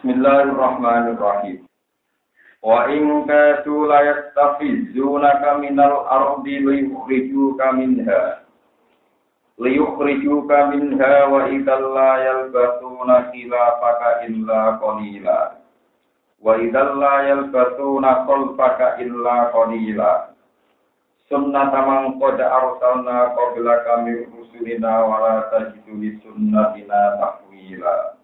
Bismillahirrahmanirrahim. Wa in kadu la yastafizunaka minal ardi liyukhrijuka minha. Liyukhrijuka minha wa idzal la yalbasuna khilafaka illa qalila. Wa idzal la yalbasuna khalfaka illa qalila. Sunnata man qad arsalna qabla min rusulina wa la tajidu li sunnatina tahwila.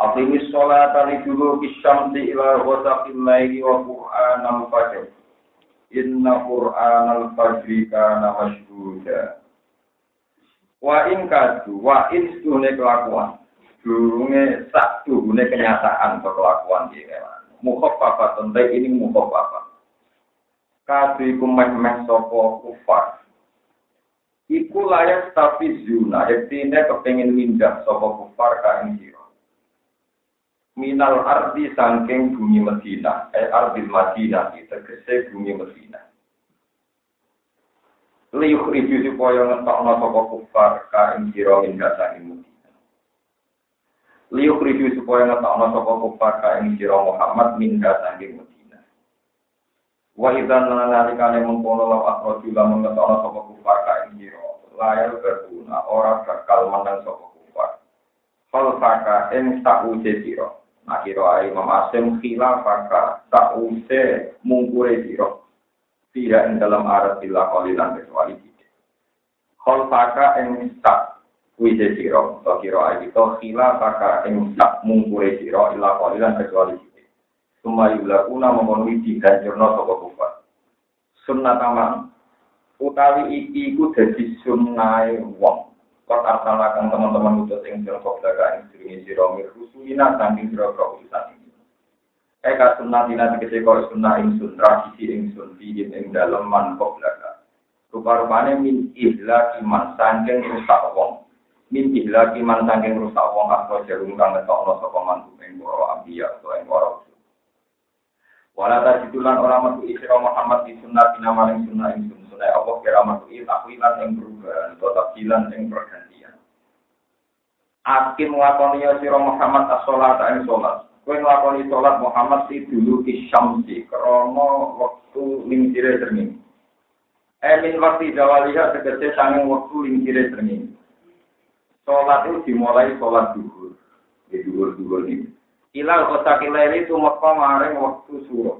Aqimis sholata li duluki syamsi ila ghasaqil laili wa qur'anal fajr. Inna qur'anal fajri kana mashhuda. Wa in kadu, wa in sedune kelakuan. Durunge sak durunge kenyataan kelakuan iki kewan. Mukhaffafah tentu ini mukhaffafah. Kadu iku meh-meh sapa kufar. Iku layak tapi zuna, artinya kepengin mindah sapa kufar ka ing minal ardi sangking bumi Medina, eh ardil Madinah, tegese bumi Medina. Liyuk ribu supaya ngetokno sapa kufar ka ing sira ing dasane Medina. Liyuk ribu supaya ngetokno sapa kufar ka ing Muhammad min dasane Medina. Wa idzan nalikane mengkono law akhroju lamun ngetokno sapa kufar ka ing sira layar berguna ora bakal menang sapa kufar. Fal faka ing tak uje sira. Nah kira ae Imam Asim khilafaka sause mungkure sira. Tidak ing dalam arah sila kolilan kecuali tidak. Kholfaka ing tak wije sira, atau kira ae itu khilafaka ing tak mungkure sira ila kolilan kecuali tidak. Suma yulakuna memenuhi diganjurna sapa kufar. Sunnah tamang utawi iki iku dadi sunnahe wong Kot arsalakan teman-teman utus ing sira daga ing sirine sira mir rusulina saking kok utusan iki. Eka sunnah dina dikese kok sunnah ing sun tradisi ing sun fiin ing dalem man kok daga. Rupa-rupane min ihla iman saking rusak wong. Min ihla iman saking rusak wong akro jarum kang ngetokno sapa mantu ing para ambiya utawa ing para Wala tajidulan orang metu isra Muhammad di sunnah dina maring sunnah ing sun sunai Allah kira metu takwilan ing perubahan atau takwilan ing pergantian. Akim nglakoni sira Muhammad as-shalat ing salat. Kowe nglakoni salat Muhammad si dulu isyamsi krana wektu lingsire srengenge. Emin waktu jawaliha tegese sanging wektu lingsire srengenge. Salat itu dimulai salat duhur. Di duhur-duhur ini. Ilal kota kileli itu maka maring waktu suruh.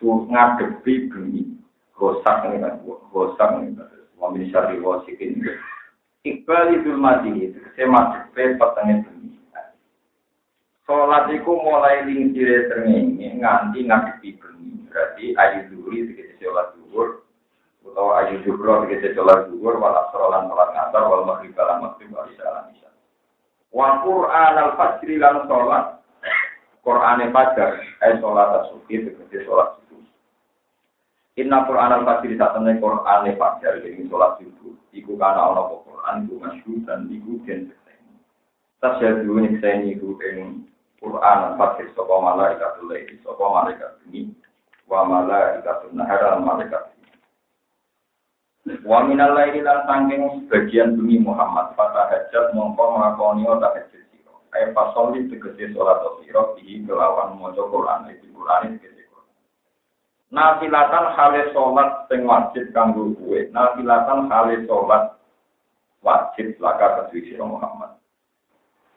Suruh ngadepi bengi. Gosak ini kan. Gosak ini kan. Wamin syari wasikin. Iqbal idul mati saya masuk ke petengah bumi. Sholat itu mulai lingkire serngi nganti ngadepi bumi. Berarti ayu duri segede sholat duhur atau ayu duhur segede sholat duhur wal asrolan sholat ngantar wal maghrib lan maghrib wal isya lan isya. Wa Qur'an al fajri lan sholat Qur'an fajar eh sholat asuki segede sholat Inna Quran al-Fajr saat temen Quran al-Fajr ini sholat subuh. Iku karena Allah Quran iku masyhur dan iku den sekseni. Tasyadu nyekseni iku ing Quran al-Fajr sapa malaikat lain, sapa malaikat ini, wa malaikat nahar lan malaikat Wa minal laili lan sangking sebagian bumi Muhammad pada hajat mongko ngakoni ota hajat sira. Ayo pasoli tegese sholat sira di kelawan maca Quran iki Quran iki Nafilatan hale sholat sing wajib kanggo kuwe. Nafilatan hale sholat wajib laka kedui sira Muhammad.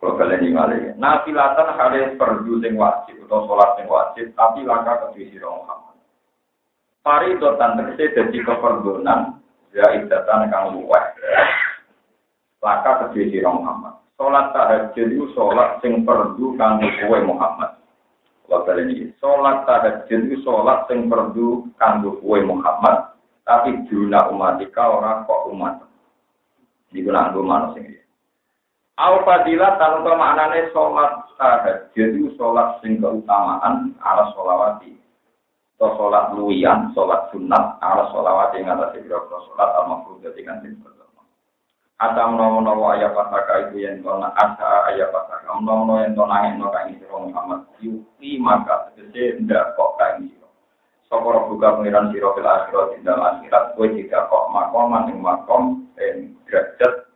Kalau kalian ini Nafilatan hale perdu sing wajib atau sholat sing wajib tapi laka kedui sira Muhammad. Faridotan tegese dadi keperdonan ya idatan kang luweh. Laka kedui sira Muhammad. Sholat tahajud itu sholat sing perdu kanggo kuwe Muhammad. Wakil ini, sholat tahajud itu sholat yang perlu kanggo kue Muhammad, tapi juna umatika orang kok umat. Ini guna anggo manusia ini. Au fadilah tanpa maknanya sholat tahajud itu sholat sing keutamaan ala sholawati. Atau sholat luian, sholat sunat ala sholawati yang atas beberapa sholat al-mafrudah dengan timur. Ata menawa-menawa ayat pasaka itu yang tona asa ayat pasaka menawa yang tona yang tona kain siro Muhammad yuki maka segede ndak kok kain siro. Sokoro buka pengiran siro fil akhirat di dalam akhirat kue tidak kok makom maning makom dan derajat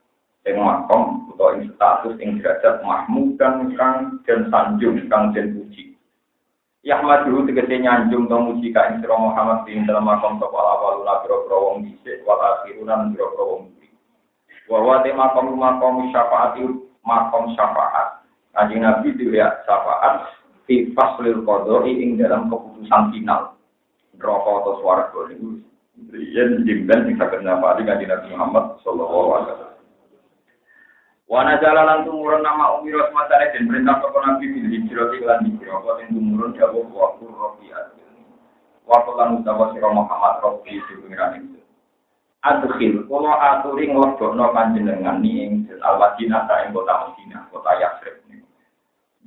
ing makom utawa ing status ing derajat mahmud dan kang dan sanjung kang den puji Yahmad dulu tegese nyanjung to muji ka ing sira Muhammad ing dalam makom sapa awal nabro wong dhisik wal akhiruna biro wong Wa wa te makom makom syafaat makom syafaat. Kanjeng Nabi ya syafaat fi faslil qadai ing dalam keputusan final. Neraka atau niku yen jimben sing saged nafati kanjeng Nabi Muhammad sallallahu alaihi wasallam. Wana jalalan tumurun nama Umi Rosmatane dan perintah toko Nabi bil hijrah iklan hijrah kau yang tumurun jawab waktu rofi Waktu lan utawa sira Muhammad rofi itu pengiran itu. Adkhil kula aturi nglebokno panjenengan ing al-Madinah ta ing kota Madinah, kota Yasrib niku.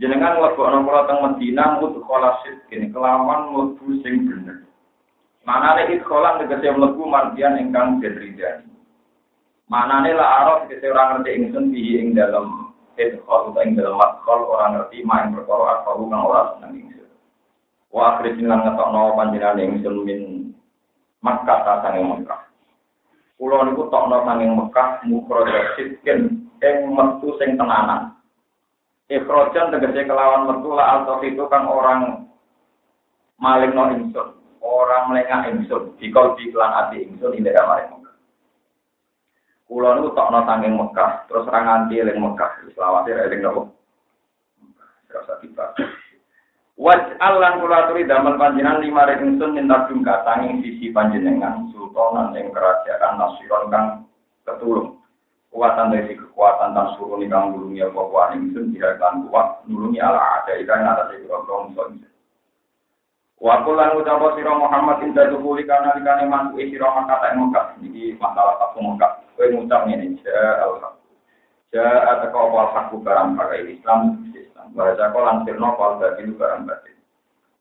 Jenengan nglebokno kula teng Madinah mudkhala kini kelawan mlebu sing bener. Manane idkholan tegese mlebu mardian ingkang den ridani. Manane la araf kese orang ngerti ingsun bihi ing dalam idkhol utawa ing dalam madkhol orang ngerti main perkara akbaru kang ora seneng ingsun. Wa akhir lan ngetokno panjenengan ingsun min Makkah ta sange Makkah. Kulo niku tokno sanging Mekah mukroja sitken ing metu sing tenanan. Ikhrojan tegese kelawan metu la alto itu kan orang maling no ingsun, orang melengah ingsun, dikol di kelan ati ingsun ing daerah maring Kulo niku tokno Mekah, terus ra nganti eling Mekah, lawate eling nopo. Rasa tiba. Waj lan kula aturi damel panjenengan lima rek ingsun minta jungka sanging sisi panjenengan sultanan ing kerajaan nasiron kang ketulung. Kuatan dari kekuatan dan suruh nih kang nulungi apa kuat ingsun tidak akan kuat nulungi ala ada ikan atas itu orang ingsun. Waktu lan ucap sira Muhammad inda dukuli kana dikane mantu sira kata Mekah niki masalah tak Mekah. Kowe ngucap ja al-haq. Ja ataka wal haqu barang pakai Islam Islam. Bahasa kau langsir no wal batil barang batil.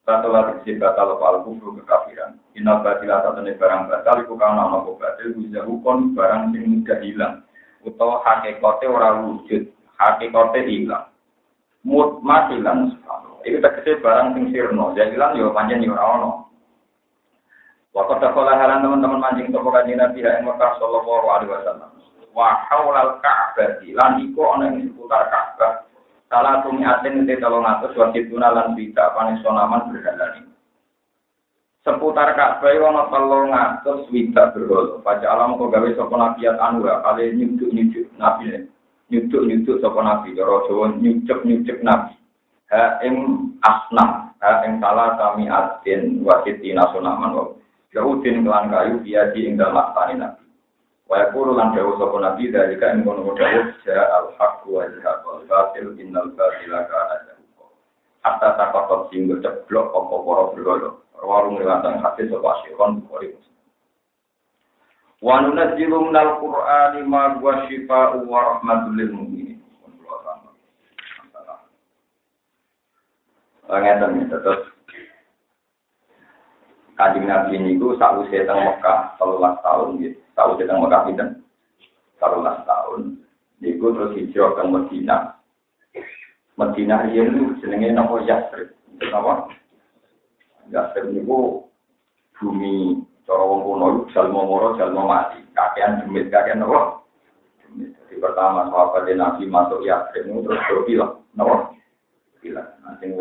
Satu lagi si batal wal kufru kekafiran. Inal atau tenis barang batal iku kana ana batil bisa hukon barang sing mudah hilang. Utawa hakikate ora wujud, hakikate hilang. Mut matilan Itu tegese barang sing sirno, jadi hilang yo panjang yo ora ono. Waktu sekolah halan teman-teman mancing toko kanjeng Nabi yang Mekah Sallallahu Alaihi Wasallam. Wa haulal Ka'bah lan iku ana ing seputar Ka'bah. Salah tumi aten te tolong atus wajib lan tidak panis sonaman berhalan Seputar Ka'bah ana tolong atus widak berholo. Baca alam kok gawe sapa nabiat anu kali nyuduk-nyuduk nabi. Nyuduk-nyuduk sapa nabi cara Jawa nyucuk-nyucuk nabi. Ha ing asnam, ha ing salah kami atin wasitina sonaman wa Yahudin kelan kayu dia di ing dalam laksani nabi. Wa yaqulu lan dawu sapa nabi dari ka ing kono dawu ja al haq wa al batil innal batila kana. Hatta sing ceblok apa para. Warung riwayat hadis sapa Syekhon Bukhari. Wa nunazzilu minal Qur'ani ma huwa syifaa'u wa rahmatul lil mu'minin. Terus Kanjeng Nabi niku sakwise teng Mekah 13 tahun gitu. Sakwise teng Mekah pinten? 13 tahun. Niku terus hijrah ke Madinah. Madinah riyen niku jenenge napa Yasrib. Napa? Yasrib niku bumi cara wong kuno jalma moro jalma mati. Kakean demit kakean napa? Jadi pertama sahabat Nabi masuk Yasrib niku terus do bilang, napa? Bilang, nanti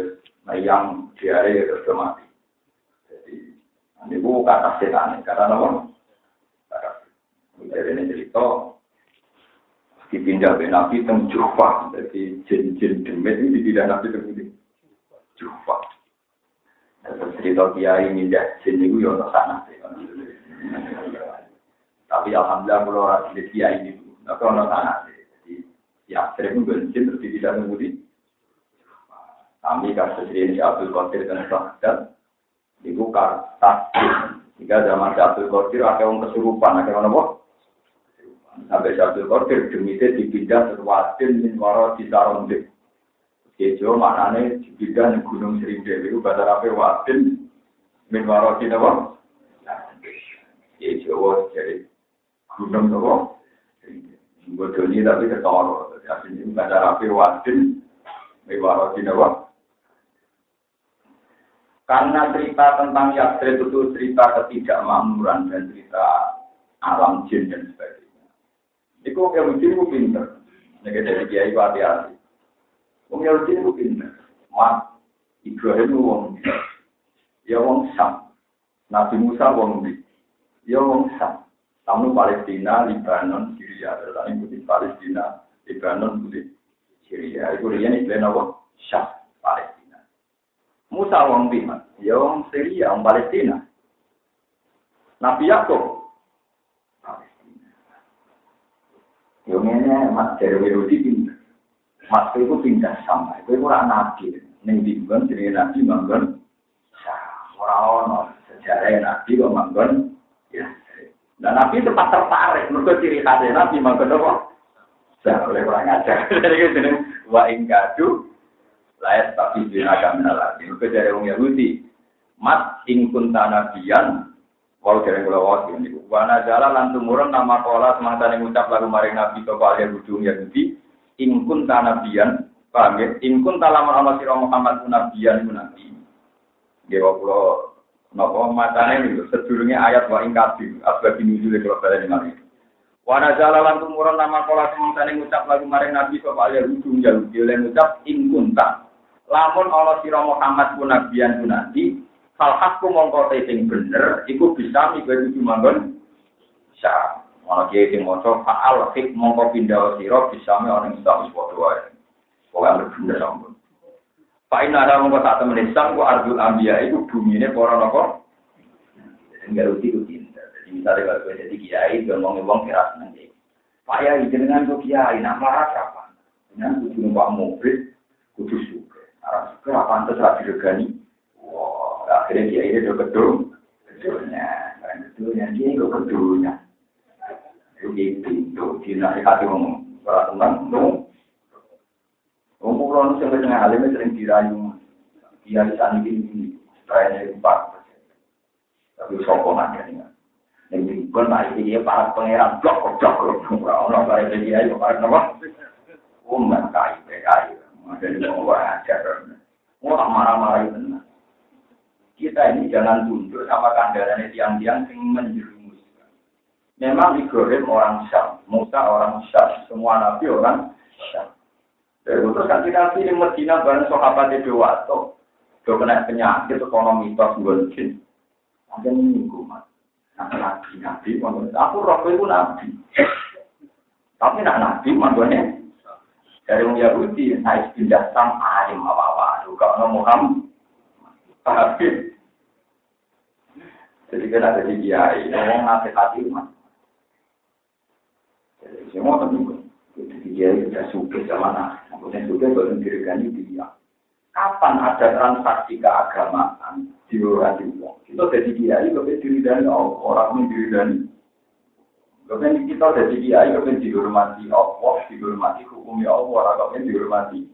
yang diare terus mati. Ini bu kata setan, kata apa? Jadi ini cerita dipindah ke Nabi teng Jufa, jadi jin-jin demit ini dipindah Nabi teng Jufa. Terus cerita kiai mindah jin itu ya untuk sana. Tapi alhamdulillah kalau orang di kiai itu, tapi orang sana Jadi ya sering bensin terus dipindah teng Kami kasus ini Abdul Qadir dan Sahadat, Iku kartas. Jika zaman Abdul Qadir ada orang kesurupan, ada orang apa? Sampai Abdul Qadir demitnya dipindah sesuatu min waro di Sarondik. Kejo maknanya dipindah di Gunung Serindel. Itu bahasa apa wadin min waro di apa? Kejo jadi gunung apa? Bodoni tapi ketoro. Jadi bahasa apa wadin min waro di apa? Karena cerita tentang Yasrib itu cerita ketidakmakmuran dan cerita alam jin dan sebagainya. Iku Yahudi itu pinter. Nek dari kiai hati-hati. Wong Yahudi itu pinter. Mat Ibrahim itu wong ya wong Sam. Nabi Musa wong di. Ya wong Sam. Kamu Palestina, Libanon, Syria. Terus ikuti Palestina, Libanon, ikuti Syria. Itu nih apa? Syam. Musa wong di Ya wong Syria, wong Palestina. Nabi Yakub Yo ngene Mas Dewi Rudi pinter. Mas itu pindah sama. Itu ora nabi. Ning dimbang jadi nabi manggon. Ora ono sejarah nabi kok manggon. Ya. Dan nabi tempat tertarik. Mereka ciri khasnya nabi manggon apa? Saya oleh kurang ajar. Jadi gini, wa ingkadu layat tapi dina kamina lagi. Mereka dari orang Yahudi. Mat ingkun tanabian Wau dari kula wawas ini. Wana jalan lan tumurun nama kola semangsa ning ngucap lagu maring Nabi sapa ahli ujung Yahudi. Ingkun tanabian, paham ya? Ingkun talaman ana sira Muhammad nabiyan iku nabi. Nggih kula napa matane niku sedurunge ayat wa ing kabeh asbab nuzul kula baleni mari. Wana jalan lan tumurun nama kola semangsa ning ngucap lagu maring Nabi sapa ahli ujung Yahudi oleh ngucap ingkun ta. Lamun ana sira Muhammad nabiyan nabi, Hal hakku mongko sing bener, iku bisa itu manggon. Bisa. Mana kiai sing maca faal hik mongko pindah sira bisa me orang Islam wis padha wae. Pokoke bener sampun. Pak Ina ada mongko tak temen Islam ku ardul ambia itu bumine para napa? Enggak rugi rugi. Jadi misalnya kalau jadi kiai, ngomong ngomong keras nanti. Pak ya dengan kok kiai, nak marah apa? Dengan kudu numpak mobil, kudu suka. Arah suka apa antas rapi regani? akhirnya dia ini udah gedung gedungnya. Kan gedungnya dia itu gedungnya. Itu pintu di nasihati ngomong para teman ngomong ngomong kalau sampai tengah alimnya sering dirayu. Dia di sana ini supaya empat tapi sokong aja nih yang dibuat nah ini para pangeran blok blok blok. Orang para dia itu para nama umat kai kai ada di bawah ajar mau tak marah-marah itu kita ini jangan tunduk sama kandarannya tiang-tiang yang menjerumuskan. Memang Ibrahim orang Syam, Musa orang Syam, semua nabi orang Syam. Itu kan kita pilih Medina bareng sahabat itu do kena penyakit ekonomi tos gonjin. Ada minggu mas. Nabi nabi, aku roh itu nabi. Tapi nak nabi maksudnya dari orang Yahudi naik pindah sam alim apa apa. Kalau Muhammad tapi jadi kan ada di kiai, ngomong nasihati umat. Jadi semua tentu jadi kiai sudah suka sama nah, maksudnya suka baru dirikan dia. Kapan ada transaksi keagamaan di luar di uang? Kita jadi kiai, kita diri dari orang diri dari Kemudian kita jadi kiai, kemudian dihormati Allah, dihormati hukumnya Allah, kemudian dihormati.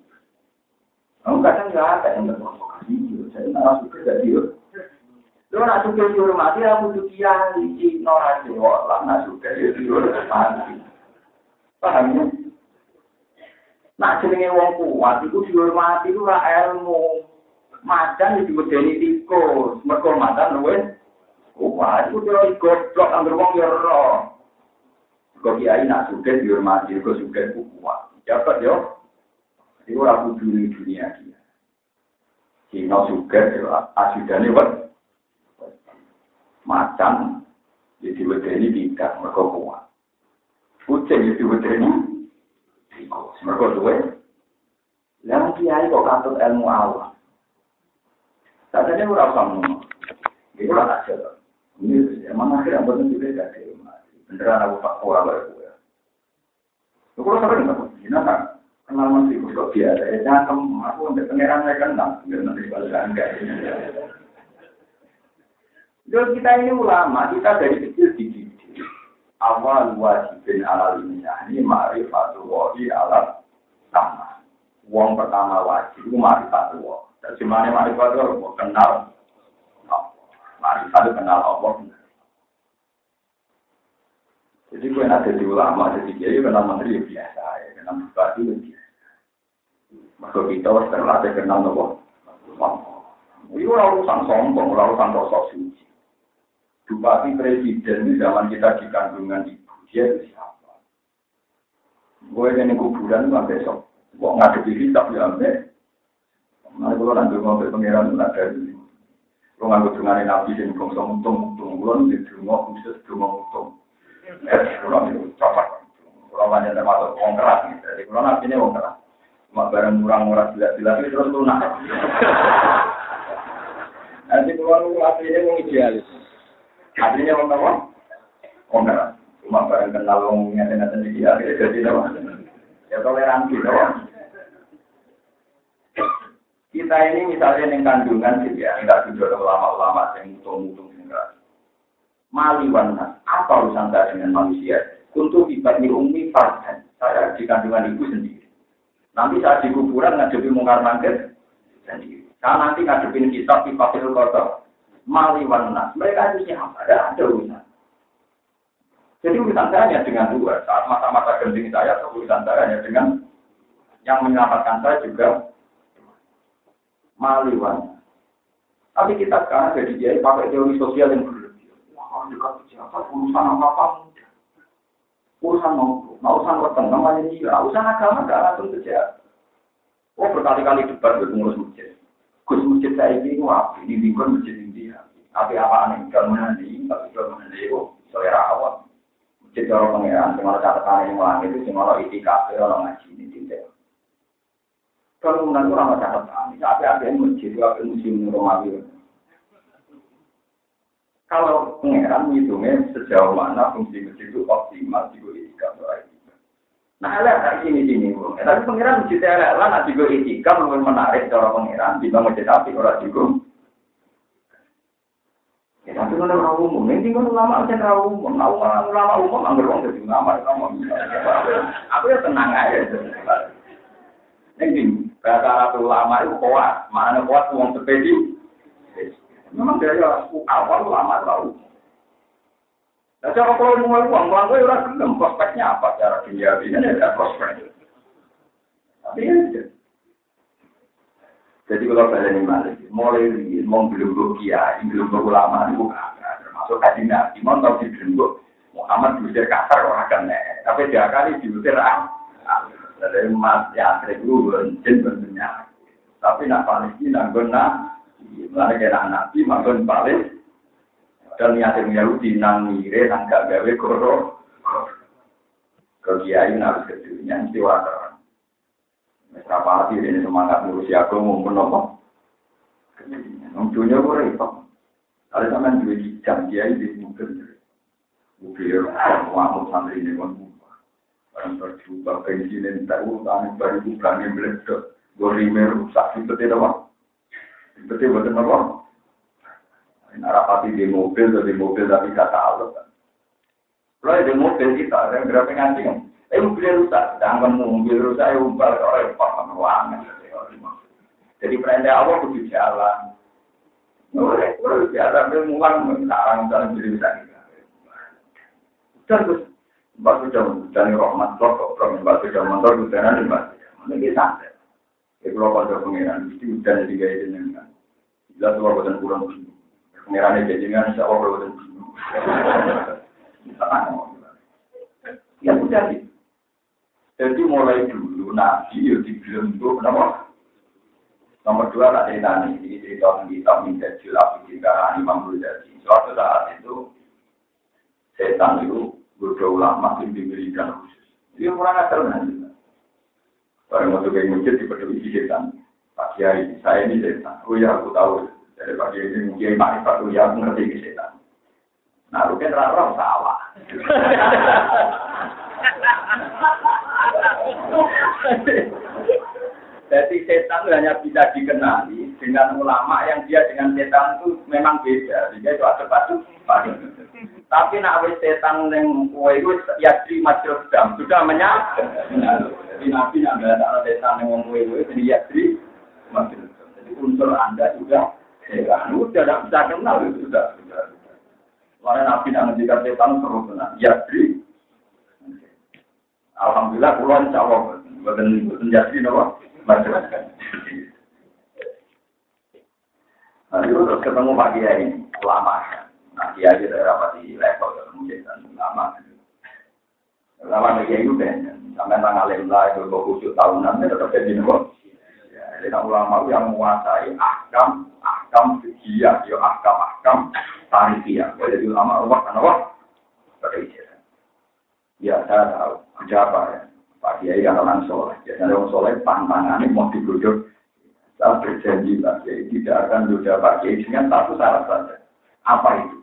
Kamu kadang nggak ada yang berprovokasi, saya nggak suka jadi Lo nak suka dihormati, aku tuh kiai, Cina, Jawa, lah suka dihormati. Paham ya? Nak jenenge wong kuat, itu dihormati, itu lah ilmu. Macan itu medeni tikus, mereka macan luwe. Kuat, itu dia goblok, anggar wong ya. Kau kiai nak suka dihormati, kau suka kuat. Jabat yo. Itu aku dunia dunia dia. Cina suka, asidane wat macan jadi wedeni tidak mereka kuat kucing jadi wedeni tikus mereka duwe yang kiai kok katut ilmu Allah Tadinya ora usah ngomong. Itu ora aja. Ini emang akhirnya betul juga gak ada Beneran aku tak kuat lah gue. Lu kalau sampai nggak, gimana kan? Kenal masih kok biasa. Ya jangan aku untuk pangeran saya kenal. Biar nanti balasan kayak jadi kita ini ulama, kita dari kecil dididik. Awal wajibin alal ini ma'rifatul wahi alat sama. Uang pertama wajib itu ma'rifatul wahi. Mana ma'rifatul wahi? Kenal. Ma'rifatul kenal Allah. Jadi gue ada di ulama, jadi kiai kenal menteri ya biasa, ya kenal bupati ya biasa. Maka kita harus terlatih kenal Allah. Ini urusan sombong, urusan rasa suci. Bupati presiden di zaman kita di kandungan ibu, dia itu siapa? Gue ini kuburan nggak besok. Gue ngadepi kitab ya ambek. Nah, kalau nanti mau ke pangeran nggak ada ini. Lo nggak nabi sing bangsa untung untung. Lo nanti cuma khusus cuma untung. Eh, kalau itu cocok. Kalau. Jadi kalau nabi ini orang keras. Cuma barang murah-murah jelas-jelas itu terus lunak. Nanti kalau aslinya mau idealis. Aslinya orang apa? Orang keras. Cuma barang kenal orang ngeten-ngeten dia. Jadi apa? Ya toleransi. Apa? Kita ini misalnya yang kandungan gitu ya, enggak juga ulama-ulama yang mutung-mutung enggak. Maliwan apa urusan saya dengan manusia? Untuk ibadni umi farhan. Saya di kandungan ibu sendiri. Nanti saat di kuburan ngadepi mungkar nangkir sendiri. Nanti ngadepin kitab di fasil kotor. Maliwan Mereka itu siapa? Ada, ada urusan. Jadi urusan saya hanya dengan dua. Saat masa-masa genting saya, urusan saya hanya dengan yang menyelamatkan saya juga maliwan. Tapi kita sekarang jadi dia pakai teori sosial yang Wah, dekat pejabat, urusan apa-apa mudah. Urusan mau, mau urusan weteng, namanya ini, urusan agama gak langsung pejabat. Oh, berkali-kali debat dengan pengurus masjid. Gus masjid saya ini wah, ini lingkungan masjid India. Tapi apa aneh, kalau menandi, tapi kalau menandi, oh, selera awam. Masjid orang pengiran, cuma catatan yang langit itu, cuma itikaf, orang ngaji, ini tidak. Kalau menang orang catatan, tapi ada yang masjid, ada musim Romawi. Kalau pengeran menghitungnya sejauh mana fungsi masjid itu optimal di etika Nah, ada tak sini sini bro. Tapi pengiran masjid ada lah, nanti gue etika lebih menarik cara pengiran di bangun api orang juga. Ya, tapi kalau orang umum, ini kan ulama aja orang umum, ulama ulama umum nggak beruang jadi ulama, ulama. Aku ya tenang aja. Ini Bahasa Arab ulama itu kuat, mana kuat uang sepedi. Memang dia ya awal ulama tahu. Nah, cara kalau mau uang, uang gue udah gelem, prospeknya apa? Cara dia ini ada prospek. Tapi ya, jadi kalau saya ini balik, mulai ini mau belum kiai, belum ulama itu termasuk kaji nabi, mau tahu di Muhammad diusir kasar orang kan, tapi dia kali diusir ah. Dari emas ya seribu jin bentuknya. Tapi nak Palestina guna, mana kena nabi makan paling dan niatin Yahudi nang mire nang gak gawe koro. Kegiatan harus kedunya mesti wajar. Berapa hati ini semangat ngurusi aku mau menopang. Dunia gue repot. Ada sama dua jam kiai di mungkin. Mungkin mau santri ini kan Barang berjubah bensin tak urutan baru bukan yang meledok. Gorime rusak itu tidak apa. Itu betul apa? Narapati di mobil di mobil tapi gak tahu kan. Kalau di mobil kita yang berapa ngaji kan? Eh mobil rusak, sedangkan mobil rusak ya umpal orang paham ruangan. Jadi perintah Allah kudu jalan. Mulai, mulai jalan, mulai sekarang jalan jadi bisa. Terus Mbak sudah menjadi rahmat kok, kalau Mbak sudah mentor hujanan Mbak. Ini santai. Ya kalau pada pengiran, mesti hujan jadi gaya jenengan. Jelas kalau bukan kurang begini. Pengiran ini jenengan, insya Allah kalau bukan begini. Ya sudah sih. Jadi mulai dulu Nabi ya dibentuk kenapa? Nomor dua tak cerita nih, ini cerita kita minta jilaf di Imam Ghazali. Suatu saat itu setan itu ulama yang diberikan khusus. Dia kurang ajar nanti. Barang masuk ke masjid dipeduli setan. Pak Kiai, saya ini setan. Oh ya, aku tahu. Dari Pak Kiai ini Kiai Makrifat, oh ya, aku ngerti ini setan. Nah, lu kan rara salah. Jadi setan itu hanya bisa dikenali dengan ulama yang dia dengan setan itu memang beda. Jadi itu ada batu. Tapi nak wis setan yang kue itu ya di dam sudah menyatu. Jadi nabi nak ada setan yang kue itu jadi ya di masjid Jadi unsur anda juga setan. Sudah tidak bisa kenal itu sudah. Karena nabi nak ngendikan setan terus benar. Ya di. Alhamdulillah pulau insya Allah. Bukan menjadi nopo masjid. Nah, itu terus ketemu Pak Kiai, ulama. Nah, dia aja daerah pasti level ketemu setan lama. Lama dia itu kan, Sampai alim lah itu kok tahunan tetap jadi nopo. Jadi ulama yang menguasai ahkam, ahkam fikih, ya ahkam, ahkam tarifiyah. Jadi ulama Allah kan apa? Pada ijazah. Ya saya tahu ada apa ya. Pak Kiai kan orang soleh. Biasanya orang soleh pantangannya mau dibujuk. Saya berjanji Pak Kiai tidak akan duda Pak Kiai dengan satu syarat saja. Apa itu?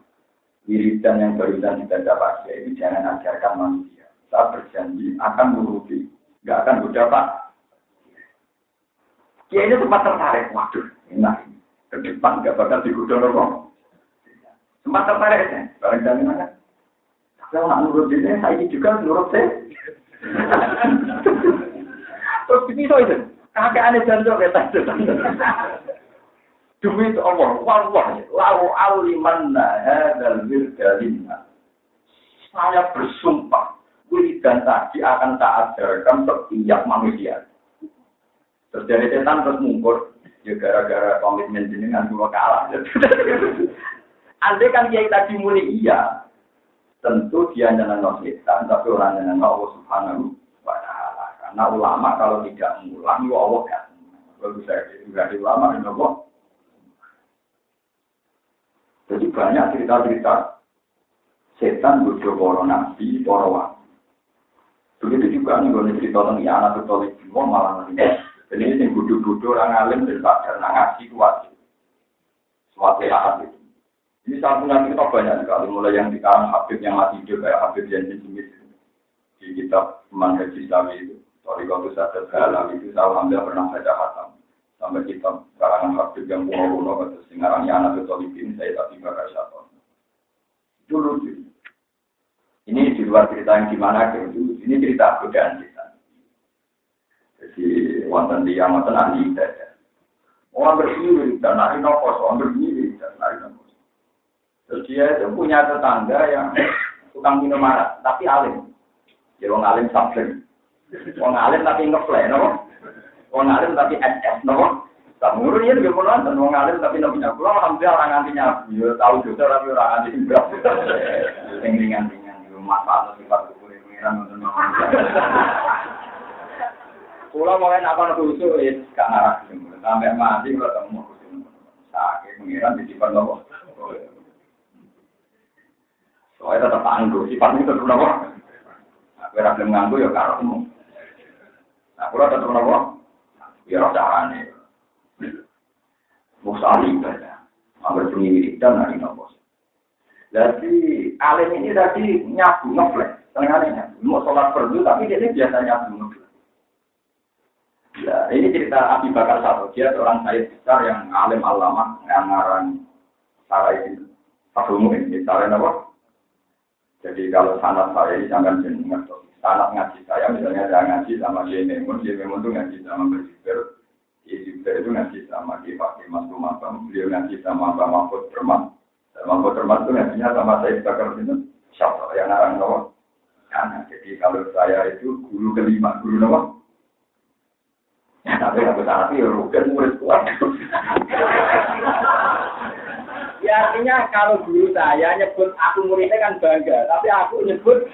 Wiridan yang barusan dibaca Pak Kiai jangan ajarkan manusia. Saya berjanji akan menuruti. Nggak akan duda Pak. Kiai ini sempat tertarik. Waduh, enak. Ke depan nggak bakal digodong orang. Sempat tertarik ya. Barang jaminan Kalau nggak nurut ini, saya juga nurut saya. Terus begitu itu. Kakek aneh jantung ya Demi itu Allah, wallah, lau aliman hadal wirdalina. Saya bersumpah, dan tadi akan tak ajarkan setiap manusia. Terus dari setan terus mungkur, ya gara-gara komitmen jenengan dua kalah. Andai kan kiai tadi muni iya, tentu dia nyenang setan, tapi orang nyenang Allah Subhanahu wa Ta'ala. Karena ulama kalau tidak mengulang, ya Allah kan. Kalau bisa di ulama, ya Allah. Jadi banyak cerita-cerita setan bodoh para nabi, para wali. Begitu juga nih kalau cerita tentang anak semua malah nanti. Jadi ini bodoh-bodoh orang alim dan sadar ngaji kuat. Suatu saat itu. Ini santunan kita banyak sekali, mulai yang di kalangan Habib yang mati hidup, kayak Habib Janji Smith. Di kitab Manhaj Islami itu, Sorry kalau sadar segala itu, saya alhamdulillah pernah baca khatam. Sampai kitab kalangan Habib yang kuno-kuno, atau singarani anak itu ini saya tadi bakal satu. Itu lucu. Ini di luar cerita yang gimana, itu. Ini cerita godaan. Jadi, wonten dia, wonten ahli ibadah. Orang berdiri, dan ahli nopos, orang berdiri, dan ahli nopos. Terus dia itu punya tetangga yang tukang minum arak, tapi alim. Jadi orang alim sabling. Orang alim tapi ngeplay, no? Orang alim tapi SS, no? Tak murun ya juga pulang, dan orang alim tapi nabi nyabu. Alhamdulillah orang antinya, ya tahu juga tapi orang anti juga. Yang ringan-ringan, itu masalah sifat kekurangan pengiran untuk Pulau mau enak apa khusus, ya gak ngarah. Sampai mati kalau ketemu khusus. Sakit pengiran di sifat nopo. Soalnya tetap anggur, sifatnya tetap nopo. Aku rasa nganggu ya karena Nah, kalau tetap nopo, ya rasa aneh. Musali ibadah, ambil penyidik dan hari nopo. Jadi alim ini tadi nyabu ngeflek, tengah nyabu. Mau sholat perdu, tapi dia biasa nyabu. Ya, ini cerita Abi Bakar. Dia seorang saya besar yang alim alama, yang ngarang Sarai itu. Satu ini, Sarai apa? Jadi kalau sanat saya ini jangan jenengan sanat ngaji saya misalnya saya ngaji sama dia Memun, dia Memun itu ngaji sama Berjiber, dia itu ngaji sama dia Pak Mas Rumaham, beliau ngaji sama Pak Mahfud Termat, Mahfud Termat itu ngajinya sama saya Bakar itu siapa yang narang Nawa. Nah, jadi kalau saya itu guru kelima, guru Nawa. Tapi aku tapi ya rugen murid kuat. Ya artinya kalau dulu saya nyebut aku muridnya kan bangga, tapi aku nyebut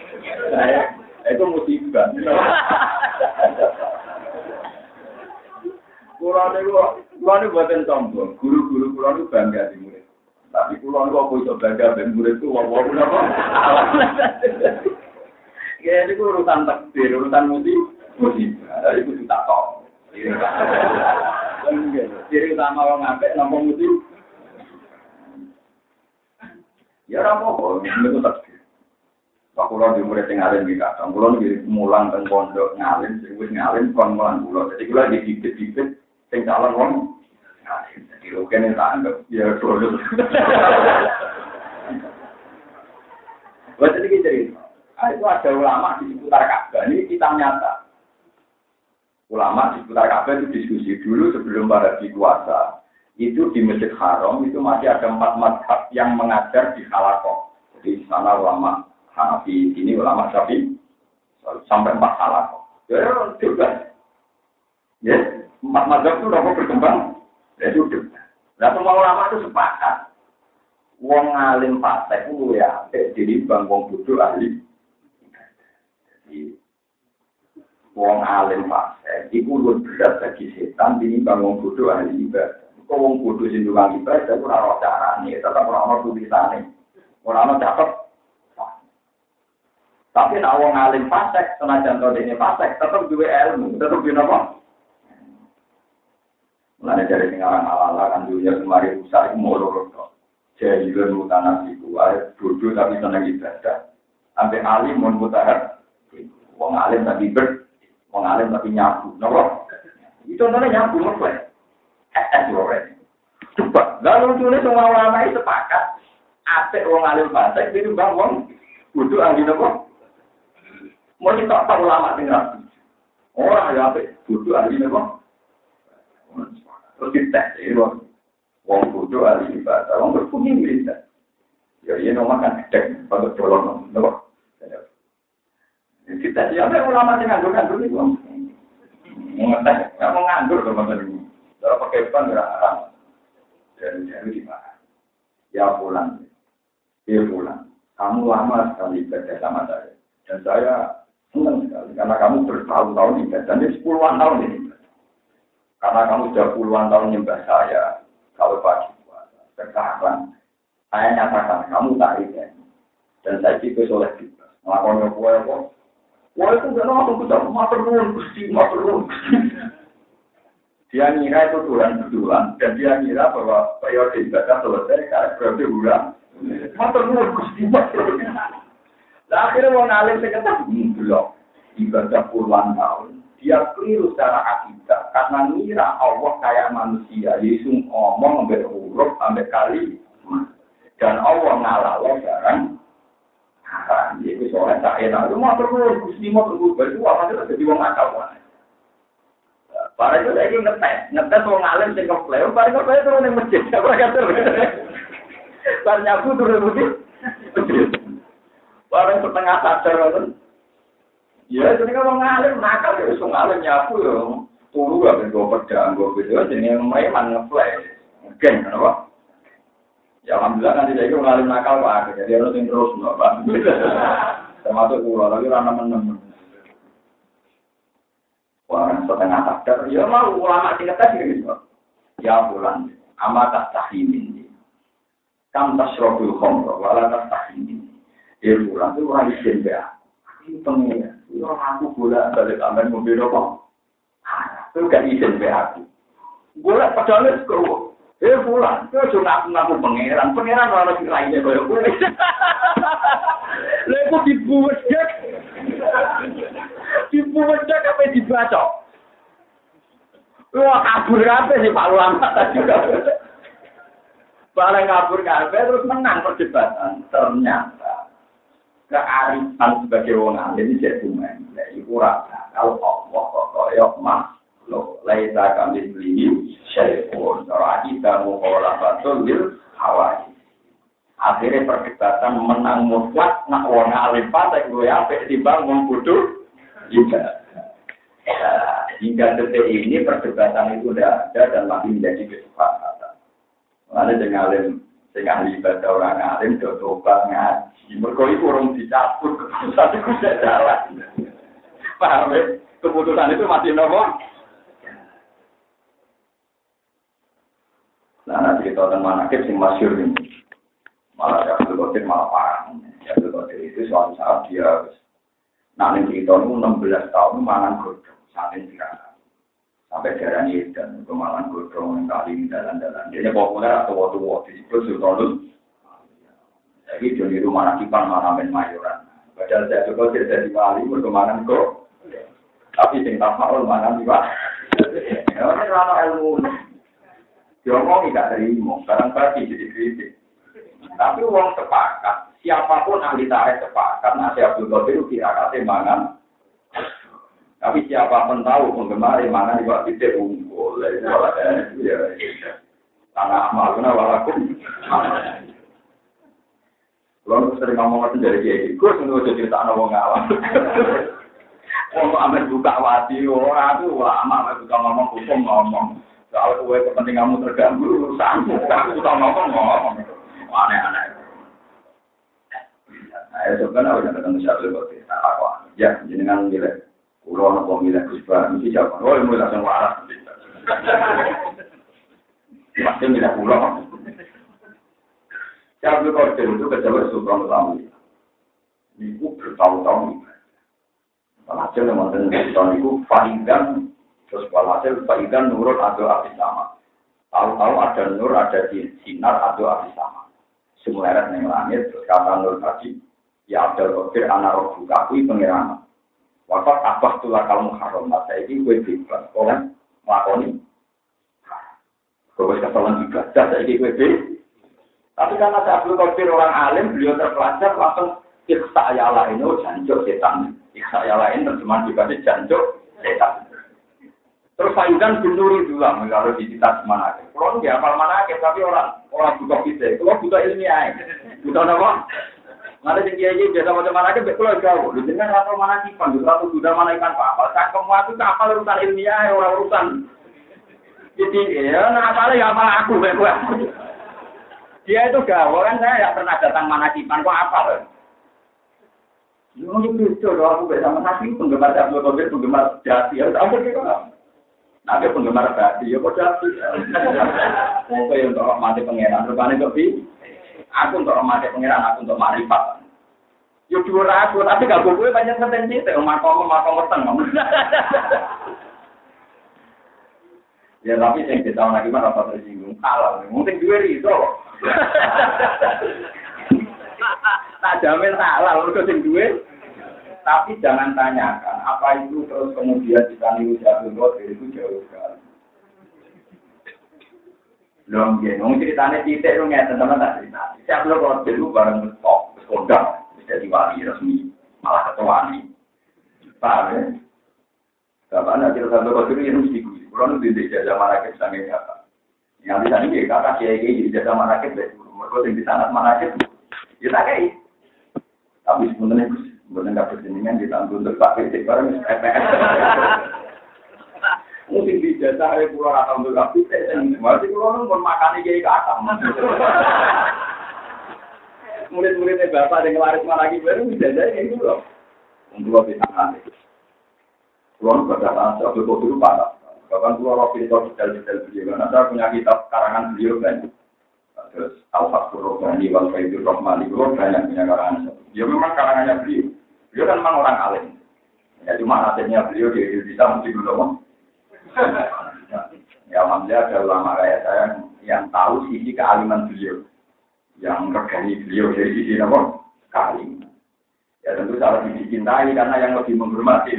saya itu musibah. Kulo niku kulo niku buatan sombong, guru-guru kulo niku bangga di murid. Tapi kulo niku apa iso bangga ben murid ku wong-wong napa? Ya itu urusan takdir, urusan musibah. Itu tak tahu. Ciri utama orang ngapik, nampak musibah. Ya ora apa-apa. Pak kula di murid mulang pondok ngalim sing ngalim kon mulang. Jadi kula di bibit-bibit sing calon wong ngalim. Jadi lho kene tak anggap ya cerita. Itu ada ulama di seputar. Ini kita nyata. Ulama di seputar Ka'bah itu diskusi dulu sebelum para dikuasa itu di Masjid Haram itu masih ada empat madhab yang mengajar di halakoh. Jadi di sana ulama Hanafi, ini ulama Syafi sampai empat halakoh. Ya, juga. Ya, empat madhab itu udah berkembang. Ya, sudah. Nah, semua ulama itu sepakat. Wong alim fasik itu ya, jadi bang wong bodoh ahli. Jadi, wong alim fase iku luwih berat bagi setan tinimbang wong bodoh ahli ibadah. Kok wong bodoh sing tukang ibadah ora ora carane, tetep ora ono tulisane. Ora ono catet. Tapi nek wong alim fasek senajan to dene fasek tetep duwe ilmu, tetep duwe napa? Mulane dari sing aran ala-ala kan dunia kemari rusak iku loro tok. Jahilun mutanas iku ae bodoh tapi seneng ibadah. Sampai alim mun mutahar. Wong alim tapi ber Wong alim tapi nyabu, nopo? Itu contohnya nyabu ya? Eh, lore. Coba, lalu lucunya semua ulama itu sepakat. Apik wong alim fasik, jadi bang wong kudu ahli nopo? Mau kita tak ulama tinggal. Orang ya apik, kudu ahli nopo? Terus kita, jadi wong kudu ahli ibadah, wong ibadah. Ya, iya nomor kan gede, pada colong nopo. Kita siapa ulama yang nganggur nganggur itu? Mengetes, nggak mau nganggur teman ini. Kalau pakai ban nggak haram. Dan jadi di mana? Ya pulang, ya pulang. Kamu lama sekali ibadah sama saya. Dan saya senang sekali karena kamu bertahun-tahun ibadah. Ini sepuluhan tahun ini. Karena kamu sudah puluhan tahun nyembah saya. Kalau pagi puasa. Sekarang saya nyatakan kamu tak ibadah. Dan saya juga soleh juga. Melakukan kue Wah itu gak langsung kita matur Dia ngira itu bulan betulan dan dia ngira bahwa periode ibadah selesai karena periode bulan. Matur nuwun gusti, Nah akhirnya mau ngalim sekitar belum ibadah puluhan tahun. Dia keliru secara akidah karena ngira Allah kayak manusia. Yesus ngomong ambil huruf, ambil kali. Dan Allah ngalah barang Jadi soalnya tak enak, lu mau terus, gusti mau terus, baru gua apa sih jadi uang acau mana? Para itu lagi ngetes, ngetes mau ngalem sih ke para itu play terus yang masjid, apa yang Bar nyapu terus lagi, para yang setengah sadar kan? Ya, jadi kalau ngalem nakal ya usung ngalem nyapu ya, turu gak bisa gue pedang, gue gitu, jadi yang main mana play, geng kenapa? Ya alhamdulillah nanti saya ngalim nakal pak, jadi harus yang terus nggak pak. Termasuk pulau, tapi rana menem. Wah, setengah sadar, ya mau ulama kata sih gitu. Ya bulan, amat tak tahimin. Kam tasrobul khomro, wala tak tahimin. Ya bulan itu orang izin ya. Ini pengen, orang aku bola balik aman mobil apa? Itu gak izin ya aku. Bola padahal itu Eh pulang, itu cuma aku ngaku pangeran, pangeran orang sing lainnya kaya gue. Lha iku dibuwedek. Dibuwedek apa dibaca? Wah kabur kabeh sih Pak Ulama tadi Barang kabur kabeh terus menang perdebatan. Ternyata kearifan sebagai wong alim jadi main. Ya iku kalau Allah kok koyo mah laisa kami beli syai'un ora kita mukola batul akhirnya perdebatan menang mutlak nak wong alim pada gue apa timbang wong bodoh juga. Ya, hingga detik ini perdebatan itu sudah ada dan masih menjadi kesepakatan. Lalu dengan alim sing ahli ibadah orang alim do tobat ngaji. Mergo iku urung dicabut keputusan sudah jalan. Paham ya? Keputusan itu masih nomor Nah, kita akan manakib sing masyur ini. Malah ya Abdul Qadir malah parah. Ya Abdul Qadir itu suatu saat dia nanti cerita itu 16 tahun mangan godong sampai tirakat. Sampai darah dan kemalan godong kali dalan-dalan. Dia populer atau waktu-waktu disebut Sultanul. Jadi jadi rumah nakipan mana main mayoran. Padahal juga tidak jadi wali berkemanan kok. Tapi sing tak mau mana di pak. Ya, ini ilmu. Diomong tidak terima, kadang pasti jadi kritik. Tapi uang sepakat, siapa pun ahli tarik sepakat, nasi Abdul Qadir itu kira mangan. Tapi siapa pun tahu penggemar mangan di bawah titik unggul, ya, tanah amal, kenapa walakum. Kalau sering ngomong itu dari kiai, gue sentuh cerita anak wong awam. Wong amet buka wati, orang itu lama amet buka ngomong hukum ngomong. Kalau kue kepentinganmu terganggu, urusanmu. Aku suka ngomong ngomong. Aneh-aneh. Nah, ya sebenarnya udah ketemu siapa lebih nah, aku ya jenengan nilai Kulo nopo milih mesti jawab, oh mulai langsung waras. Pasti milih kulo. Abdul Qadir itu kejabat Sultan Utama. Ibu bertahun-tahun. Walhasil yang mantan Sultan itu Faidan, terus walhasil Faidan nurut atau api sama. Tahu-tahu ada nur, ada sinar atau api sama. Semua erat yang langit, terus kata nur tadi, ya Abdul Qadir anak roh buka, kui pengiraman. Wafat abah tulah kalau haram, masa ini gue bebas. Oleh melakoni. Gue keselan juga, saya ini gue bebas. Tapi karena saya Abdul Qadir orang alim, beliau terpelajar langsung iksa ya lain, oh jancuk setan. Iksa ya lain terjemahan juga di jancuk setan. Terus Sayudan bin Nuri juga kalau di kita mana ke. Kalau nggak hafal mana ke, tapi orang orang butuh kita. Kalau butuh ilmiah, butuh apa? Nanti tinggi aja biasa macam mana ke, kalau jauh. Lu jangan atau mana kipan, justru atau sudah mana ikan apa? Saya kamu itu kapal urusan ilmiah, orang urusan. Jadi ya, nah apa ya apa aku, gue. Dia itu gawe kan saya tidak pernah datang mana kipan kok loh. Lu itu loh aku bersama nasi penggemar Abdul Qadir penggemar jati ya tahu gitu. Nabi penggemar jati ya kok jati. Oke untuk mati pangeran rupanya kok bi. Aku untuk mati pangeran aku untuk marifat. Yo dua aku tapi gak gue banyak potensi itu makom makom weteng. Ya tapi yang kita lagi mana apa tersinggung halal. Mungkin dua itu. Tak jamin halal untuk sing duwe. Tapi jangan tanyakan apa itu terus kemudian kita niru jatuh itu jauh sekali. Belum ya, nung ceritanya titik lu ngeten teman tak cerita. Siap lo kalau dulu bareng top, kondang, bisa diwali resmi, malah ketua nih. Paham ya? Bapak nak cerita kalau dulu yang mesti gue, kalau nu di jajah marakit sange kata. Yang bisa nih kata kiai kiai jadi jajah marakit deh. Mereka yang di sana marakit, ya tak kayak. Tapi sebenarnya Bukan nggak pertandingan ditanggung untuk pakai cek barang EPS. Mungkin di jasa ada pulau atau untuk kapi dan masih pulau nunggu makan jadi kata. Murid-muridnya bapak yang laris lagi baru bisa jadi itu loh. Untuk bisa nanti. Pulau pada saat satu kau dulu pada. Bahkan pulau rofi itu detail-detail beliau. Karena saya punya kitab karangan beliau kan. Terus Al-Fatihur Rohmani, Wal-Faidur Rohmani, banyak punya karangan. Ya memang karangannya beliau. Beliau kan memang orang alim. Ya cuma nasibnya beliau di Indonesia mesti belum. ya alhamdulillah ada ulama kayak saya yang tahu sisi kealiman beliau. Yang regani beliau dari sisi apa? Kealiman. Ya tentu salah dicintai karena yang lebih menghormati.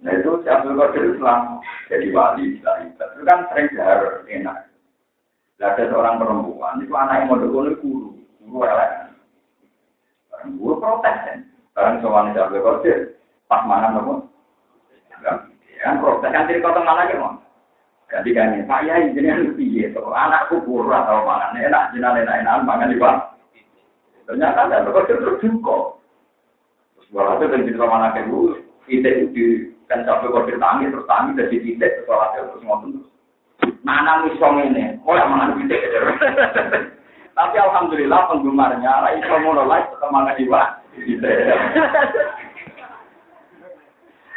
Nah itu si Abdul Qadir Islam jadi wali itu kan sering jahar enak. ada seorang perempuan itu anak yang mau guru, guru elek. Gue protes kan. Sekarang soalnya tidak boleh kodir. Pas mana nopo? Kan protes kan jadi kota mana gitu. Jadi kan Pak Yai jadi lebih ya. Anakku kurang atau mana enak, jinak enak enak makan di. Ternyata ada kodir terjungkol. Terus walhasil dan cerita mana ke gue, itu kan sampai kodir tangi terus tangi dari titik terus walhasil terus ngomong terus. Mana misong ini? Oh yang mana titik Tapi alhamdulillah penggemarnya lah iso mulai semangat jiwa.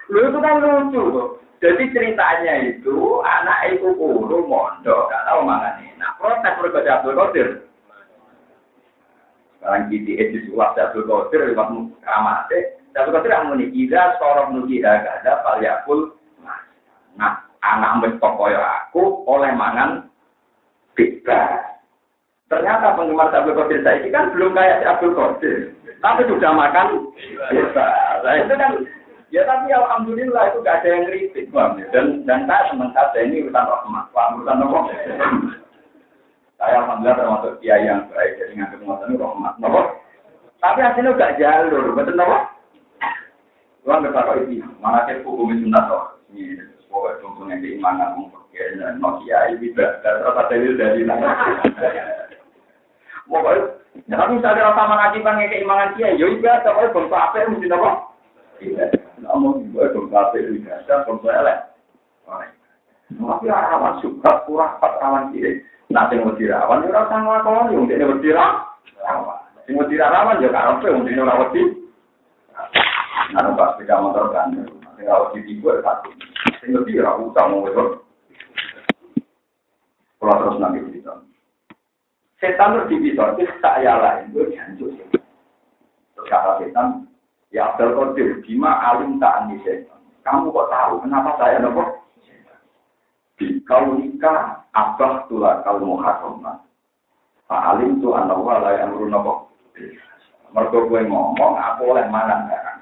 Lu itu kan lucu tuh. Jadi ceritanya itu anak ibu guru mondok, gak tahu mangan Nah protes berbaca Abdul Qadir. Sekarang kita itu sulap Abdul Qadir lewat kamate. Abdul Qadir yang muni ida sorok nuki ada paliakul. Nah anak mestok aku oleh mangan bebas. Ternyata penggemar Abdul Qadir saya ini kan belum kayak si Abdul Qadir. Tapi sudah makan bisa. Nah itu kan ya tapi alhamdulillah itu gak ada yang kritik. Dan dan saya senang saja ini urusan rahmat. Wah urusan apa? Saya alhamdulillah termasuk kiai yang baik jadi nganggep ngoten rahmat. Nopo? Tapi hasilnya gak jalur, betul nopo? Tuhan berkata ini, mana kita hukum sunnah toh? Ini, pokoknya contohnya keimanan, mungkin, no kiai, tidak, terus ada dari Pokoknya, ya, tapi misalnya rasa manajiban kayak keimangan dia, ya ibadah, pokoknya bangsa apa yang mesti? Iya, namun gue bangsa apa itu ibadah, bangsa elek. Tapi rawan suka, kurang pas rawan kiri. Nah, yang mesti rawan, ya rasa ngelakuan, yang mesti mesti rawan. Yang mesti rawan, ya karena itu yang mesti rawan Anu pas sepeda motor kan, tinggal di tiga satu. Tinggal dia aku utang mau itu. Kalau terus nanti cerita. Setan terus dipisah, itu saya lain, gue jancuk. Terus kata setan, ya Abdul Qadir, bima alim tak andi setan. Kamu kok tahu kenapa saya nopo? Di kau nikah, abah tulah kau muharramah. Pak alim tu anak wala yang nopo. Mereka gue ngomong, aku oleh mana barang.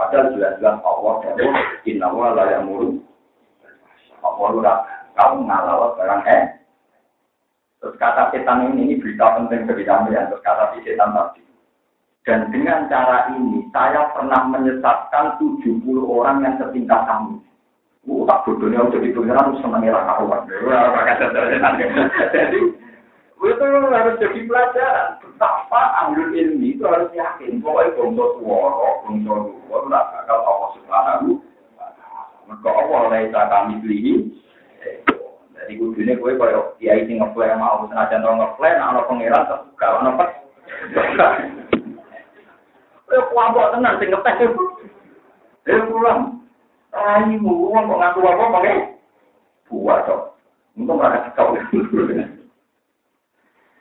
Padahal jelas-jelas Allah jauh, inna wala yang muru. Allah kamu ngalah barang eh. Terus kata setan ini, ini berita penting bagi kami yang terus kata si setan tadi. Dan dengan cara ini, saya pernah menyesatkan 70 orang yang setingkat kami. Oh, tak bodohnya udah itu, harus senangnya raka. Jadi, itu harus jadi pelajaran. Betapa ambil ilmi itu harus yakin. Pokoknya bongso suara, bongso suara, tidak bakal Allah subhanahu. Maka Allah kami beli. Kudunya gue kalau kiai sing ngeflare mau senajan tau ngeflare, ana pangeran terbuka, ana apa? Eh kuambok tenan sing ngepes. Eh pulang. Raimu wong kok ngaku apa pakai buat kok. Untung mereka kau.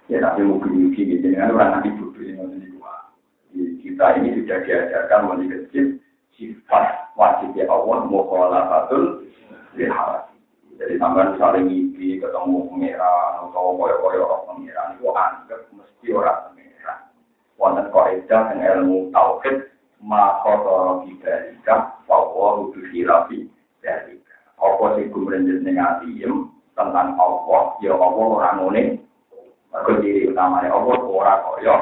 Ya tapi mungkin gitu, dengan orang nanti bodoh ini Kita ini sudah diajarkan mulai kecil sifat wajibnya Allah mau kalah betul lihat. Jadi sampai saling ngipi ketemu pengiran atau koyo-koyo orang pengiran itu anggap mesti orang pengiran. Wonten kaidah yang ilmu tauhid maka toro bidarika bahwa rudu hilafi dari apa sih kumrenjet negatif tentang Allah ya Allah orang ngene Mereka diri utamanya Allah ora koyo.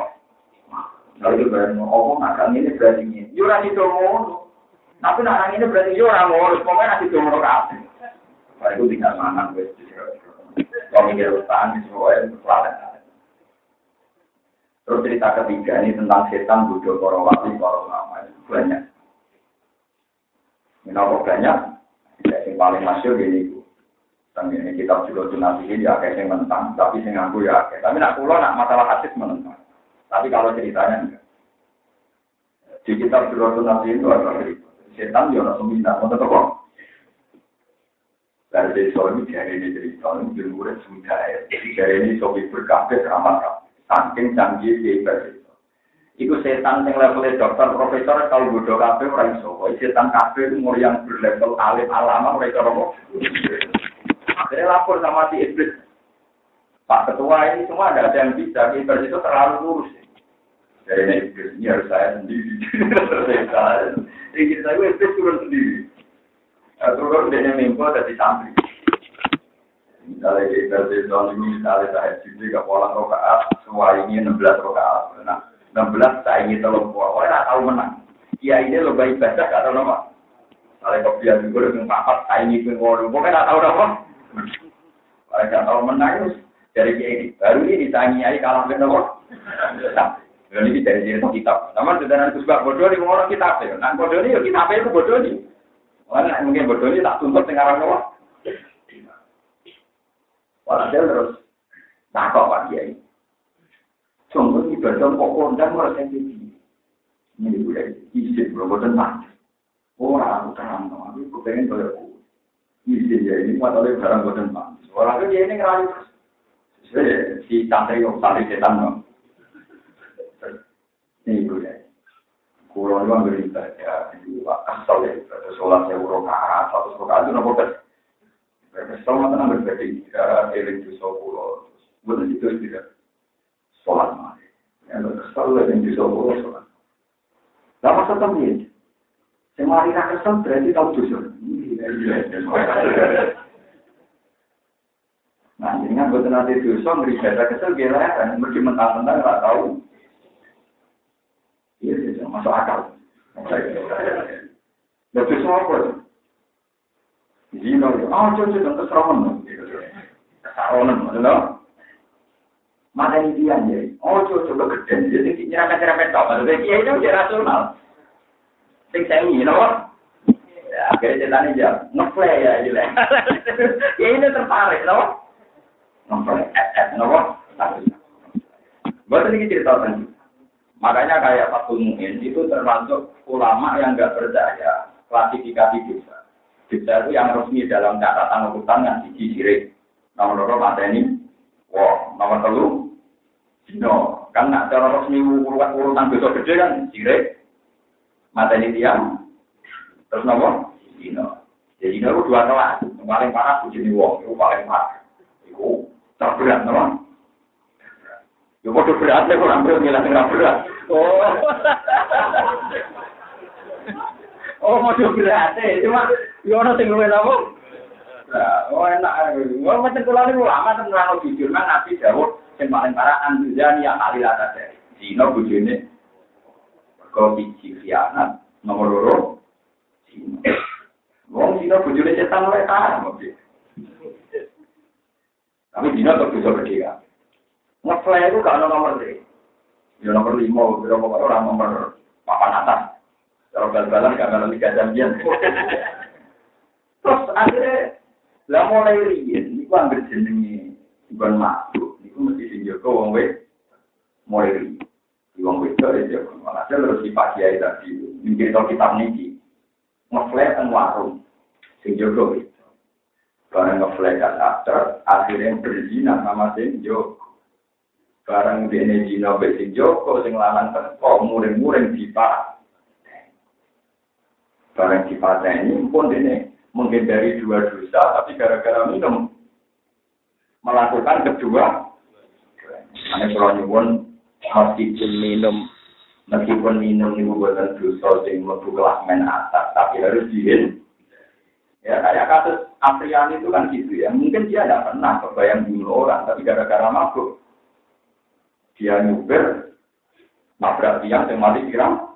Lalu berarti Allah nakal ini berarti ini. Yura itu ngono. Tapi nak ini berarti yura ngono. Pokoknya nanti itu ngono kabeh. Kalau itu tinggal mangan wes. Kalau mikir utang semuanya. Terus cerita ketiga ini tentang setan bodoh wali para ulama banyak. Ini apa banyak? Yang paling masyur ini dan ini kitab juga nanti ini ya kayak yang mentang, tapi saya ngaku ya. Tapi nak pulau nak masalah hadis menentang. Tapi kalau ceritanya enggak. Di kitab juga nanti itu ada. Setan dia langsung minta, mau tetap. Dari ini dari ini cerita ini belum murid sudah ya. Dari ini sobi berkabeh ramah Saking canggih di itu. Iku setan yang levelnya dokter, profesor, kalau bodoh kabeh orang iso. Setan kabeh umur yang berlevel alim alama mereka romo. Akhirnya lapor sama si iblis. Pak Ketua ini semua ada yang bisa, iblis itu terlalu lurus. Jadi ini iblis ini harus saya sendiri. Jadi kita itu iblis turun sendiri. Nah, turun dia mimpi dari santri. Misalnya di tahun ini, misalnya saya sendiri ke pola rokaat, semua ini 16 rokaat. Nah, 16 saya ingin tolong pola, orang tahu menang. Iya ini lebih baik baca, gak tahu nama. Kalau kopian juga dengan papat, saya ingin pokoknya gak tahu nama. Kalau nggak tahu menang dari ini. Baru ini ditanyai kalah dengan apa? Nah, ini dari cerita kitab. Namun sudah nanti sebab bodoh ini orang kitab ya. Nah bodoh ini ya kitab itu bodoh. Mana mungkin bodoh ini tak tuntut dengan orang. Walhasil terus takut pak kiai. Contoh ibadah kok kondang merasa ini. Ini boleh isi berapa tentang. Orang aku terang, aku pengen bayar izin ya ini buat oleh barang boten. Orang itu ini ngerayu si yang tali setan. Ini ya. Kulo ambil ibadah, itu asal ya, ibadah sholat ya satu urokaat itu nopo kan. Kesel mata nambah berarti tidak eling di pulau, betul itu tidak sholat mati. Yang kesel eling. Lama setem ini, semari kesel berarti tahu dosa. Nah, ini kan buat nanti dosa, ngeri beda kesel, gila kan, mesti mentang-mentang tahu. Masuk akal. Nah, dosa apa? Zino, oh, coba coba keseroman, kesaronan, betul? Mata ini dia oh, coba coba gede, jadi nyerempet nyerempet tau, maksudnya itu dia rasional. Sing saya ini, akhirnya ceritanya dia ngeplay ya gila ya ini tertarik no? Ngeplay eh eh no? Buat ini cerita kan Makanya kayak Pak Mu'in itu termasuk ulama yang nggak percaya klasifikasi dosa. Dosa itu yang resmi dalam catatan urutan yang siji sirik. Nomor loro mateni, wah, nomor telu, dino. Kan nak cara resmi urutan urutan dosa gede kan sirik, mateni tiang, terus nomor dino. Jadi dino itu dua kelas. Yang paling parah bujuni wong, itu paling parah. Itu terberat, nomor. Ya bodoh berat, ya kurang berat, ngilang berat. Oh. oh, mau berat, cuma yo ono sing luwih apa? oh enak. Oh, macam kula niku lama tenan jujur nang Nabi dawuh sing paling parah anjani ya kali lata dari. Dino bojone kok biji khianat nomor loro. Wong dino bojone cetan oleh ta mobil. Tapi dino tetap bisa berdiri. Ngefly itu gak ada nomor 3. Ya nomor lima, kira nomor orang nomor papan atas. Kalau bal-balan gak ada tiga jam Terus akhirnya, lah mulai riyen, itu ambil jenengi bukan makhluk, itu mesti dijaga wong we, mulai riyen. Di wong we itu ya, malah terus di pagi kiai tadi, mikir tau kitab niki, ngeflek dan warung, sing jaga itu. Karena ngeflek kan aktor, akhirnya berzina sama sing jaga. Barang dene Cina mbek sing Joko sing lanang teko muring-muring dipa. Barang dipateni pun dene menghindari dua dosa tapi gara-gara minum melakukan kedua ane kalau nyuwun meskipun minum meskipun minum itu bukan dosa sing mlebu kelas men atas tapi harus dihin. Ya kayak kasus Afriani itu kan gitu ya. Mungkin dia tidak pernah kebayang bunuh orang tapi gara-gara mabuk dia nyuber nabrak tiang yang mati kirang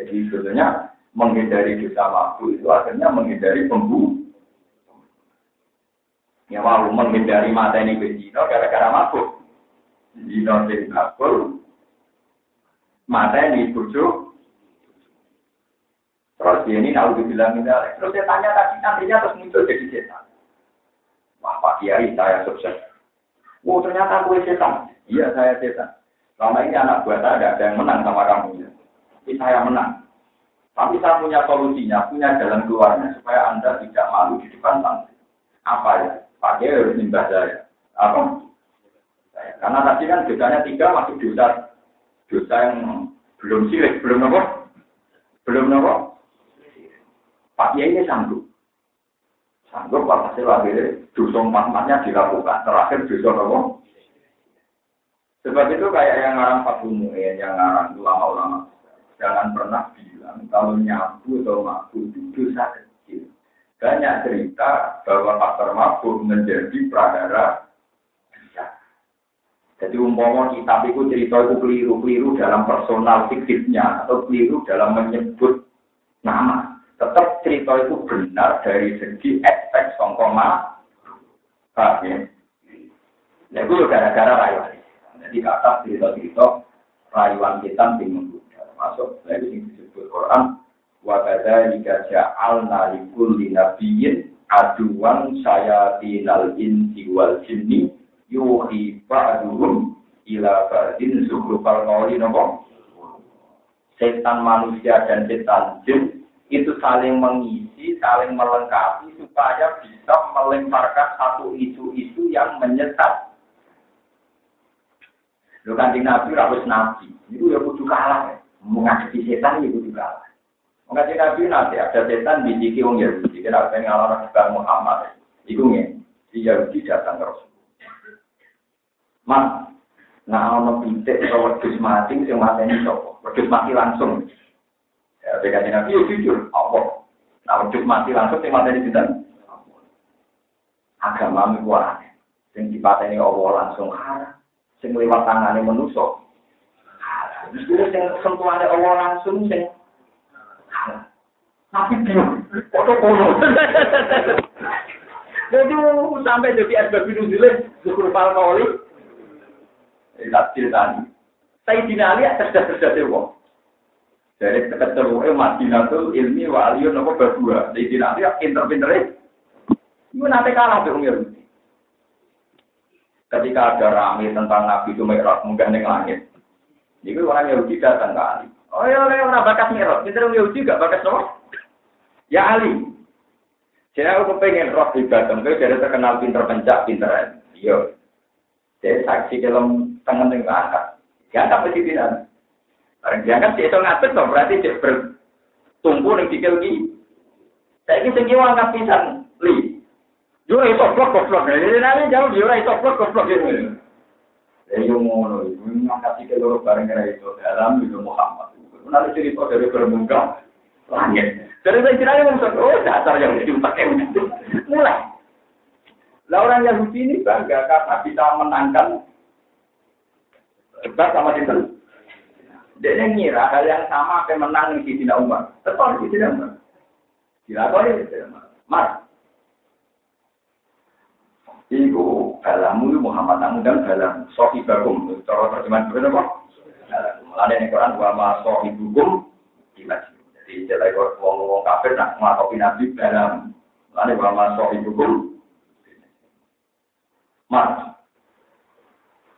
jadi sebetulnya menghindari dosa mabuk itu akhirnya menghindari pembunuh. Ya mau menghindari mata ini bejino gara-gara mabuk. Dino sing kabul mata ini bujuk terus dia ini tahu dibilang terus saya tanya tadi nantinya terus muncul jadi setan. Wah Pak Kiai saya sukses Oh ternyata aku setan. Iya saya setan. Selama ini anak buah saya ada yang menang sama kamu. Tapi saya menang. Tapi saya punya solusinya, punya jalan keluarnya supaya anda tidak malu di depan santri. Apa ya? Pakai harus nimbah saya. Apa? Karena tadi kan dosanya tiga masuk dosa dosa yang belum sirik, belum apa? Belum apa? Pak Kiai ini sanggup. Sanggup hasil akhirnya dosa empat dilakukan. Terakhir dosa apa? Sebab itu kayak yang ngarang Fatul Mu'in, yang ngarang ulama-ulama. Jangan pernah bilang kalau nyabu atau mabuk itu dosa kecil. Banyak cerita bahwa faktor mabuk menjadi pradara jadi umpama kitab itu cerita itu keliru-keliru dalam personal fiktifnya atau keliru dalam menyebut nama tetap cerita itu benar dari segi aspek songkoma. Paham ya? Itu gara-gara rayuan. Jadi kata cerita-cerita rayuan kita bingung. Masuk lagi yang disebut Quran. Wa kadzalika ja'alna likulli nabiyyin aduan sayatinal insi wal jinni yuhi ba'duhum ila ba'din zuhrufal qawli nopo setan manusia dan setan jin itu saling mengisi, saling melengkapi supaya bisa melemparkan satu isu-isu yang menyesat. Lu kan Nabi harus nabi, itu ya kudu kalah. Menghadapi setan ya kudu kalah. Menghadapi Nabi nanti ada setan di sisi orang Yahudi, kenapa yang ngalor juga Muhammad. Itu nih, si Yahudi datang ke Rasul. Mas, nah ono pitik atau wedus mati, yang mati ini sopo, wedus mati langsung. Ya, dengan Nabi ya jujur, Allah. Nah, wujud mati langsung yang mati di. Agama itu aneh. Yang dipateni Allah langsung haram. Yang lewat tangannya manusia. Haram. Itu yang sentuhannya Allah langsung yang haram. Tapi bingung. Jadi sampai jadi asbab nuzulnya zukur pal kauli. Tak ceritani. Saya dinali cerdas-cerdas wong. Dari ketemu Madinatul ilmi wa aliyun apa berdua. Jadi nanti pinter-pinter itu nanti kalah tuh Yahudi. Ketika ada rame tentang Nabi itu merah munggah neng langit. Ini orang Yahudi datang ke Ali. Oh ya, orang bakat mirot. Kita orang Yahudi gak bakat semua. Ya Ali. Jadi aku kepengen roh ibadah. Kau jadi terkenal pinter pencak, pinter. Iya. Jadi saksi dalam tangan yang angkat. Diangkat mesti tidak. Orang diangkat sih itu ngatur dong. Berarti dia bertumpu yang dikil lagi. Saya ini tinggi angkat pisan. Li. Jura itu blok, blok. Jadi nanti jauh jura itu blok, blok. Ya ngono, ngangkat sikil loro bareng kira itu dalam itu Muhammad. Nanti cerita dari bermuka langit. Dari saya kira yang oh dasar yang dipakai mulai. Lah orang Yahudi ini bangga karena bisa menangkan debat sama kita. Dia ngira hal yang sama akan menang di Sina Umar. Tetap di Sina Umar. Dilakoni di Sina Umar. Mar. Iku balamu Muhammad namun dan balam sohibakum. Cara terjemahan itu apa? Mulanya ini Quran wa ma sohibukum gila Jadi jelek wong-wong kafir nak ngelakopi Nabi balam. Mulanya wa ma sohibukum Mas.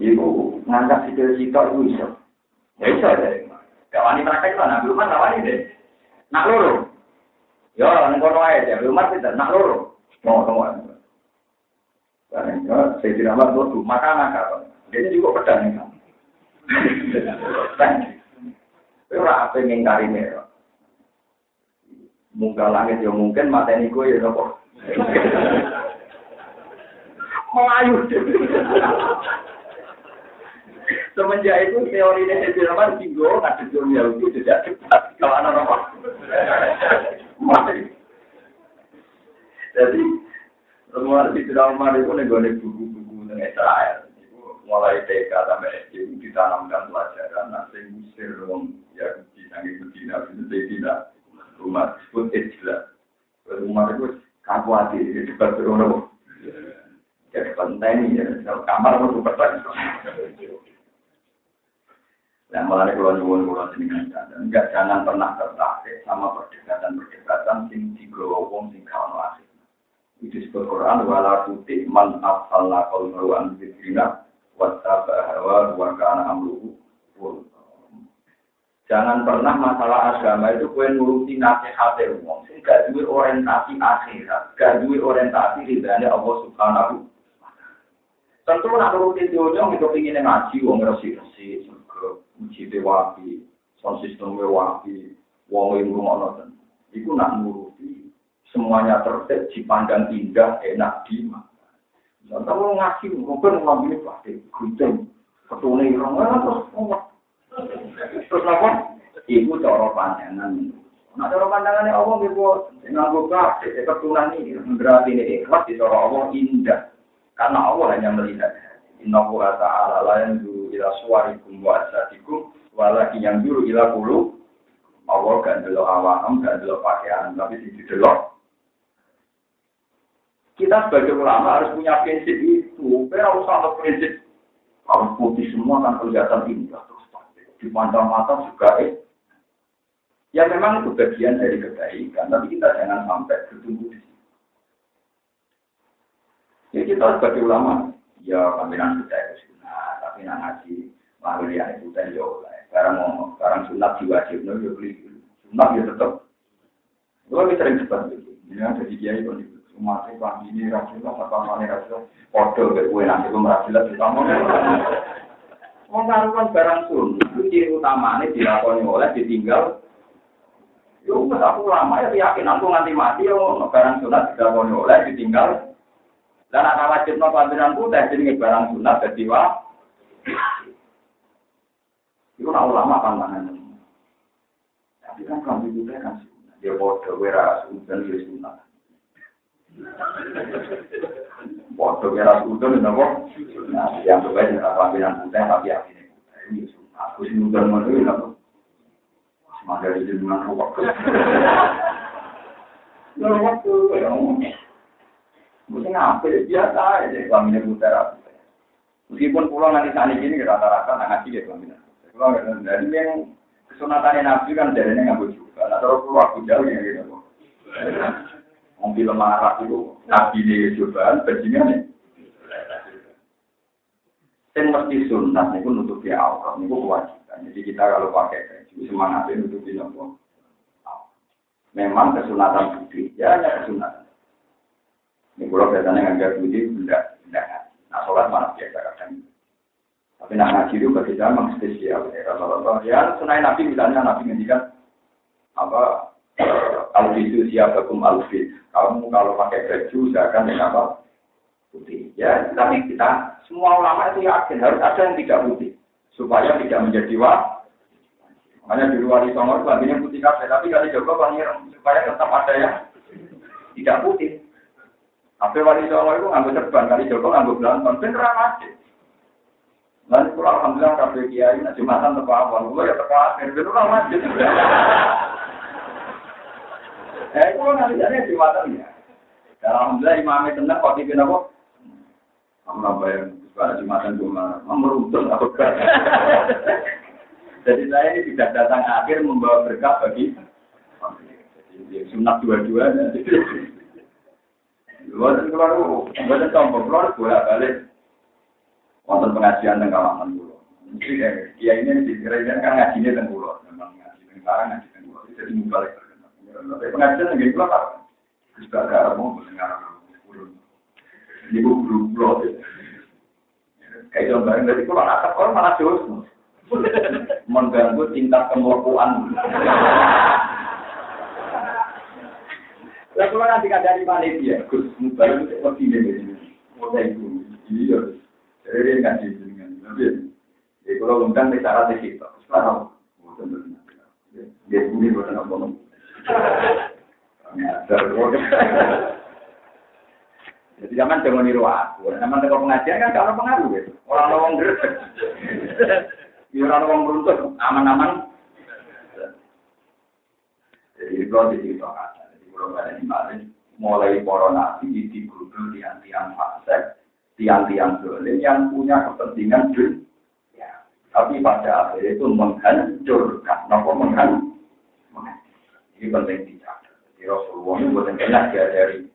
Ibu ngangkat sikil sikil itu bisa. Ya bisa deh. Gak wani praktek lah, Nabi Umar gak wani deh. Nak loro. Ya, nengkono aja, Nabi Umar tidak, nak loro. Mau semua. Karena saya tidak mau tuh maka nakal. Dia juga pedang nih. Ora apa ngingkari merah. Munggah langit ya mungkin mata ini gue ya nopo. Melayu. Semenjak itu teori ini bilang tinggal ada dunia itu tidak kalau anak apa. Jadi semua di dalam itu nih buku-buku tentang Israel. Mulai TK sampai SD ditanamkan pelajaran. Nanti Mesir dong ya di sangi Medina itu tidak rumah disebut Ejla. Rumah itu kaku di dekat rumah. Ya penting ya kamar itu berpesan. Nah, malah kalau nyuwun kalau jenengan enggak jangan pernah tertarik sama perdebatan-perdebatan sing digawa wong sing kawan akhir. Itu disebut Quran wala tuti man afalna qalbu an dzikrina wa tabahawa wa kana amruhu Jangan pernah masalah agama itu kue nuruti nasihat umum. Gak duwe orientasi akhirat, gak duwe orientasi ridhanya Allah Subhanahu Tentu nak nuruti dunia itu ingin ngaji, wong resi-resi, uji dewapi, sound system dewapi, wong yang rumah Iku nak nuruti semuanya tertib, dipandang indah, enak di mata. Kalau ngaji, mungkin ngomong ini pasti gunting, ketune irong, terus ngomong. Terus apa? Ibu cara pandangan. Nah, cara pandangannya Allah, ibu nganggo kasih, keturunan ini, berarti ini ikhlas, di cara Allah indah. Karena Allah hanya melihat. Inna Allah ta'ala la yang ila suarikum wa asadikum, walaki yang dulu ila kulu. Allah gak dulu awam, gak dulu pakaian, tapi di delok kita sebagai ulama harus punya prinsip itu. Kita harus sama prinsip. Kalau putih semua kan kelihatan indah terus di mata mata juga eh. Ya memang itu bagian dari kebaikan, tapi kita jangan sampai bertumbuh di sini. Ya kita sebagai ulama, ya pimpinan kita itu nak ngaji lalu dia itu jauh lah. Sekarang mau sekarang sunat diwajib, no, ya beli sunat ya tetap. Lu sering cepat gitu. Ya jadi kiai pun Umatnya Pak ini Rasulullah, apa mana Rasulullah, Kodoh ke kue nanti pun Rasulullah di kamu. Mau karuan barang sun, itu ciri utamanya dilakoni oleh ditinggal. Yo, aku lama ya yakin aku nganti mati yo, barang sunat dilakoni oleh ditinggal. Dan anak wajib no pemimpinan putih jadi barang sunat jadi wah. Itu nak ulama pantangan. Tapi kan kami juga kan dia bodoh, wira sunat, dia sunat. Waktu kira sudut itu kok, nah yang terbaik adalah panggilan tapi yang ini. Aku sih udah mau itu apa? Semangat dari jenengan rokok. Lalu waktu yang mungkin apa biasa aja kelaminnya putih Meskipun pulau nanti sana gini rata-rata nggak ngaji ya. Kalau dari yang kesunatannya nabi kan jadinya nggak juga. Nah terus aku jauh ya gitu. Mobil marah itu nabi ini cobaan bajingan nih. Yang mesti sunat itu nutupi aurat itu kewajiban. Jadi kita kalau pakai baju semangatnya nutupi nopo. Memang kesunatan putih, ya hanya kesunatan. Ini kalau biasanya nggak putih, tidak, tidak. Nah, sholat mana biasa. Tapi nak ngaji itu bagi saya memang spesial. Ya. Ya, sunai Nabi misalnya Nabi ngendikan apa alfitu siapakum alfit. Kamu kalau pakai baju akan dengan apa? Putih. Ya, tapi kita semua ulama itu yakin harus ada yang tidak putih supaya tidak menjadi wah. Makanya di luar Songo itu lagunya putih kafe, tapi kali Joko panggil supaya tetap ada yang tidak putih. Tapi wali Songo itu ngambil serban, kali Joko ngambil belantong, beneran aja. Lalu kalau alhamdulillah kafe kiai nak jumatan tepat awal, gue ya tepat akhir, beneran masjid. Eh, itu nanti jadi jumatan ya. Dan alhamdulillah imamnya tenang, kok di apa? Kamu yang suka jumatan gue meruntun atau Jadi saya ini tidak datang akhir membawa berkah bagi jadi sunat dua-dua. Bukan keluar, bukan tombol keluar bolak balik wonten pengajian teng kawasan. Mesti dia ini di gereja kan ngajinya teng pulau, memang ngaji teng barang ngaji teng pulau. Jadi mubalik. Tapi pengajian teng pulau tak. Kita ada mau mendengar pulau. Ini guru pulau. Kayak bareng dari pulau atas orang malah jauh. Mengganggu tingkat kemelakuan. Lah kalau nanti dari Malaysia, Gus Mubarak itu lebih dari mulai itu. Iya. Jadi kan di dengan tapi ya kalau undang di cara di kita, sekarang. Bukan dia ini bukan apa apa. Jadi zaman jangan niru aku, zaman tengok pengajian kan kalau pengaruh ya, orang lawang gresek, orang lawang beruntut, aman-aman. Jadi itu di situ jadi kalau ada di mulai corona di di grup di fase tiang-tiang dolim yang punya kepentingan dunia. Tapi pada akhirnya itu menghancurkan, nopo menghancurkan. Ini penting dicatat. Jadi Rasulullah ini buatan kena dia dari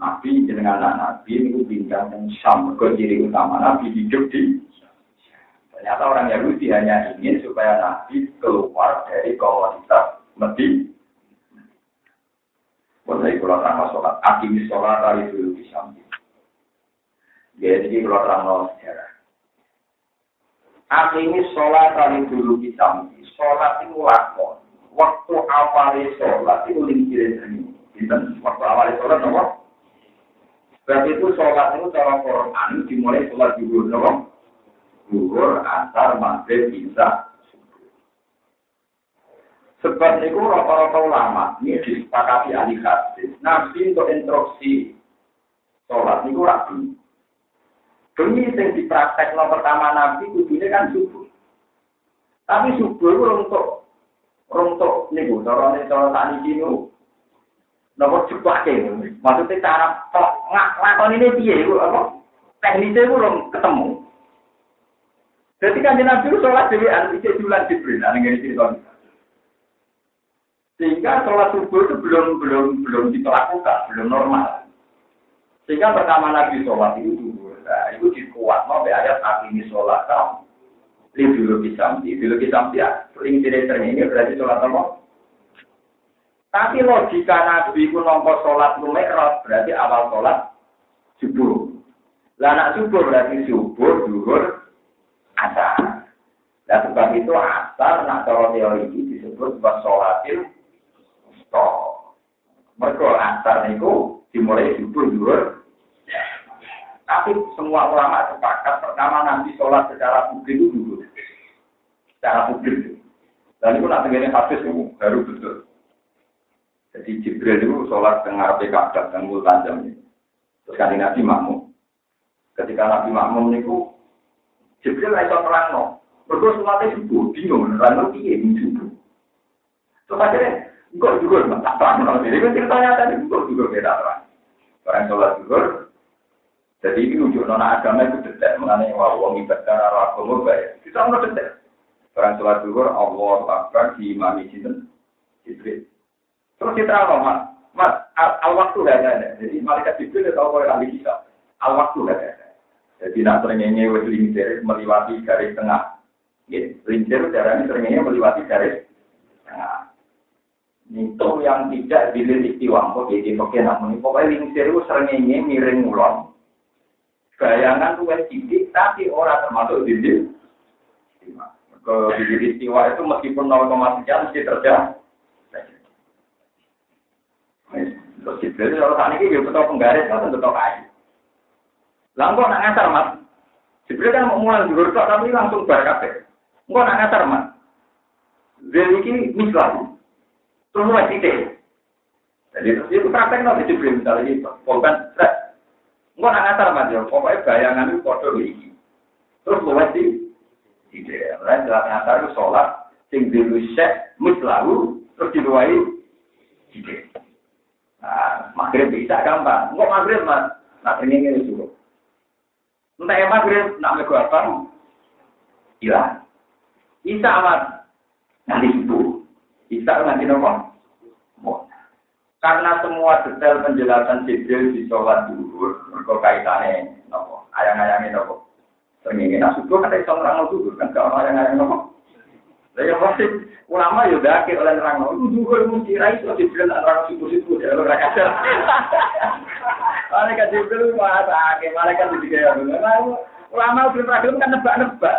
Nabi dengan anak Nabi itu pindah dan Syam ke ciri utama Nabi hidup di Ternyata orang Yahudi hanya ingin supaya Nabi keluar dari komunitas Medina. Mulai kalau terang sholat, akimis sholat dari dulu di samping. Ya, jadi kalau terang sejarah. Akhirnya sholat kali dulu di samping. Sholat itu lakon. Waktu awalnya sholat itu lingkirin ini. Waktu awalnya sholat apa? Berarti itu sholat itu cara Quran dimulai sholat dulu, apa? Duhur, asar, maghrib, bisa. Sebab itu rata-rata ulama ini disepakati ahli hadis. Nabi untuk instruksi sholat itu rapi. Demi yang dipraktek no pertama Nabi kudunya kan subuh. Tapi subuh itu untuk untuk nih bu, cara nih cara tani kini, nopo cepat Maksudnya cara nggak lakon ini dia itu apa? Teknisnya itu belum ketemu. Jadi kan Nabi itu sholat dewi anti bulan Jibril, aneh gini cerita. Sehingga sholat subuh itu belum belum belum dilakukan, belum normal. Sehingga pertama Nabi sholat itu dulu Nah, itu dikuat mau ayat saat ini sholat kamu. Ini dulu kisamti, dulu kisamti ya. Sering tidak ini berarti sholat apa? Tapi logika Nabi itu nomor sholat lumerot berarti awal sholat subuh. Lah anak subuh berarti subuh, duhur, asar. Dan sebab itu asar, nak cara teori ini disebut sebagai sholatil stop. Mereka asar itu dimulai subuh, duhur, tapi semua ulama sepakat pertama nanti sholat secara publik itu dulu. Secara publik. Dan itu nanti ini hadis itu baru betul. Jadi Jibril itu sholat Arabi Ka'bah dan tanjam ini. Terus kan Nabi makmum. Ketika Nabi makmum itu Jibril itu terang no. Berdua sholatnya subuh, bingung, terang no iya subuh. Terus akhirnya, enggak juga, tak terang. Jadi kan ceritanya tadi, enggak juga beda terang. Orang sholat juga, jadi ini ujuk nona agama itu detail mengenai wong ibadah arah agama baik. Kita mau detail. Orang sholat zuhur Allah di imam sinten Jibril. Terus kita apa mas? Mas al, waktu gak ada. Jadi malaikat Jibril tahu kalau ahli kita. Al waktu gak ada. Jadi nak terengenge wes limiter melewati garis tengah Lincir darahnya seringnya melewati garis tengah. Itu yang tidak dilirik istiwa, kok jadi pakai namun pokoknya lincir itu seringnya miring ulon. Bayangan tuh sedikit, tapi orang termasuk dinding. Ke dinding istiwa itu meskipun 0, sekian mesti terjadi. Terus Jibril kalau saat ini dia betul penggaris, kan betul kayu. Lalu nak ngasar mas, Jibril kan mau mulai dulu tapi langsung bar kafe. Enggak nak ngasar mas. Jadi ini misal, terus mulai titik. Jadi terus itu praktek nanti Jibril misalnya ini, polban, stres. Enggak nak ngasar mas ya, pokoknya bayangan itu kode ini. Terus mulai di titik. Lain jelas ngasar itu sholat, sing dulu syek, mislahu, terus diluai titik. Nah, maghrib bisa gampang. Enggak maghrib mas, nah ini ini juga. Entah yang maghrib, nak mego apa? Hilang. Bisa mas, nanti subuh. Bisa nanti nopo. Karena semua detail penjelasan Jibril di sholat dulu, mereka kaitannya nopo, ayang-ayangnya nopo. Nak subuh kan iso orang dulu kan kalau ayang-ayang nopo. Lah pasti ulama ya dakir oleh nerang itu juga mesti ra iso dibilang nerang subuh-subuh ya ora kadang. Malaikat Jibril malah ke malaikat juga ya. Ulama belum pernah kan nebak-nebak.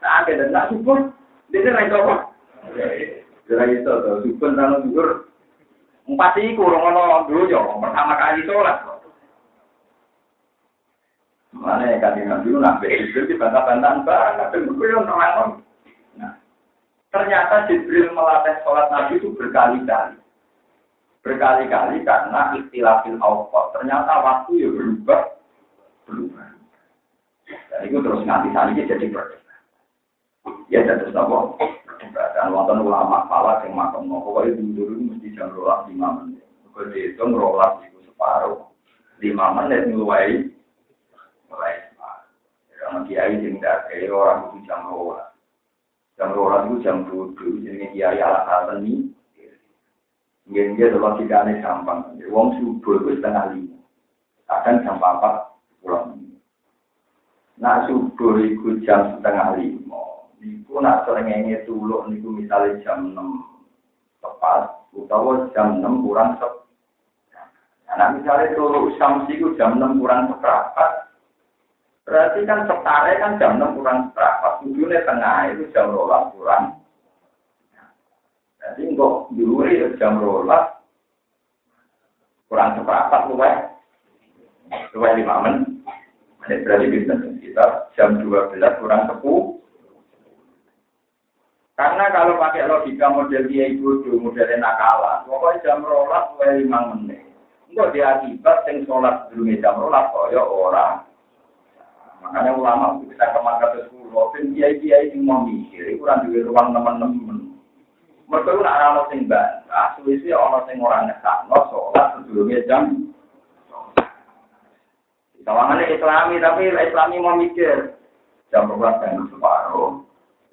Nah, dan nak subuh dia ra iso apa? Ra iso to subuh nang zuhur. Empat iku ora ono dulu yo pertama kali sholat. Mana kan dengan dulu nabi itu dibantah-bantahan banget, tapi gue yang nerang Ternyata Jibril melatih sholat Nabi itu berkali-kali. Berkali-kali karena istilahil awqat. Ternyata waktu ya berubah. Berubah. Dan itu terus nganti ini jadi berbeda. Ya, terus apa? Dan wonten ulama pala makan mau pokoknya dulu itu mesti jam rolas lima menit. Kalau dihitung rolas itu separuh. Lima menit mulai mulai. Karena kiai sing dari orang itu jam rolas. Jam rolas itu jam tujuh, jadi kiai ala kata ini. Mungkin dia kalau tidak aneh gampang. Wong subuh itu setengah lima. Akan jam empat pulang. Nah subuh itu jam setengah lima. Niku nak serengenge tuluk niku misalnya jam enam tepat, utawa jam enam kurang sep. Nah misalnya tuluk samsi itu jam enam kurang seperempat, Berarti kan setare kan jam 6 kurang seberapa. Tujuhnya tengah itu jam rolas kurang. Jadi kok diuri jam rolas kurang seberapa luwes. Luwes lima menit. Berarti bisa kita jam 12 kurang 10. Karena kalau pakai logika model dia ibu model nakalan, pokoknya jam rolas luwes lima menit. Enggak diakibat yang sholat dulu jam rolas, kaya orang Makanya ulama itu kita ke mana kata sepuluh, dan kiai-kiai yang mau mikir, itu kurang di ruang teman-teman. Mereka itu nak rano sing bantah, suwisi orang sing orang no sholat sebelumnya jam. Kawangannya islami, tapi islami mau mikir. Jam berapa dan separuh,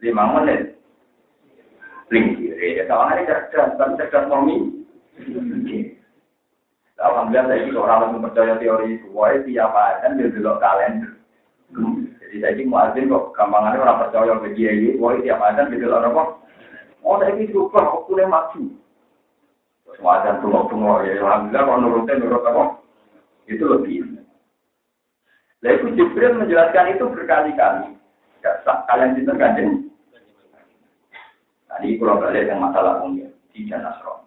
lima menit. Lingkir, ya kawangannya cerdas, tapi cerdas mau mikir. Alhamdulillah saya ini orang yang percaya teori itu, wah tiap hari dia dulu kalender. Jadi saya ini muadzin kok gampangannya orang percaya ke dia ini, wah tiap ada gitu orang kok. Oh saya ini aku yang maju. Muadzin tunggu-tunggu ya alhamdulillah kalau nurutnya nurut apa? Itu lebih. Lalu itu Jibril menjelaskan itu berkali-kali. Kalian itu ganjeng. Tadi kalau balik yang masalah umum di Janasro.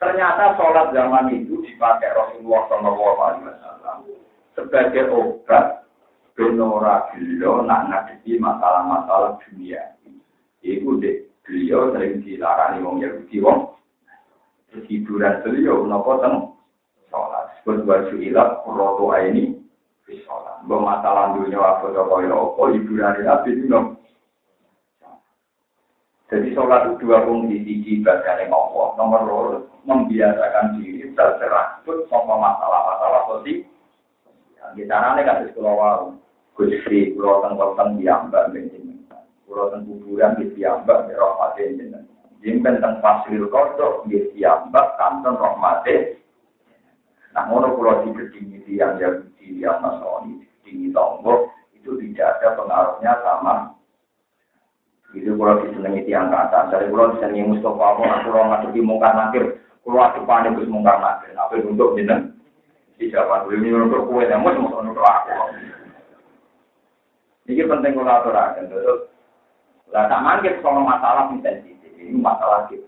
Ternyata sholat zaman itu dipakai Rasulullah SAW sebagai obat benora beliau nak ngadepi masalah-masalah dunia. Iku dek beliau sering dilarang wong Yahudi wong. Hiburan beliau nopo teng sholat. Sebut baju ilat roto ini sholat. Masalah dunia apa apa hiburan nabi itu nopo. Jadi sholat itu dua bagian yang Allah. Nomor dua, membiasakan diri terserah sama masalah-masalah sosial. Di sana nih kasih sekolah Gusti kula teng wonten piyambak jenengan. Kula teng kuburan di piyambak di rahmate jenengan. Jimpen teng fasil kodok di piyambak kanton rahmate. Nah ngono kula digedingi yang Yahudi yang Nasrani digedingi tonggo itu tidak ada pengaruhnya sama Itu kalau disenangi tiang kata, dari kalau disenangi Mustafa, aku kalau ngadepi mungkar nakir, kalau ada panik terus mungkar nakir, apa untuk jeneng? Siapa dulu ini untuk kue, yang mau untuk aku. Ini penting kalau aturakan, terus. Lah tak mangkir soal masalah sensitif, ini masalah gitu.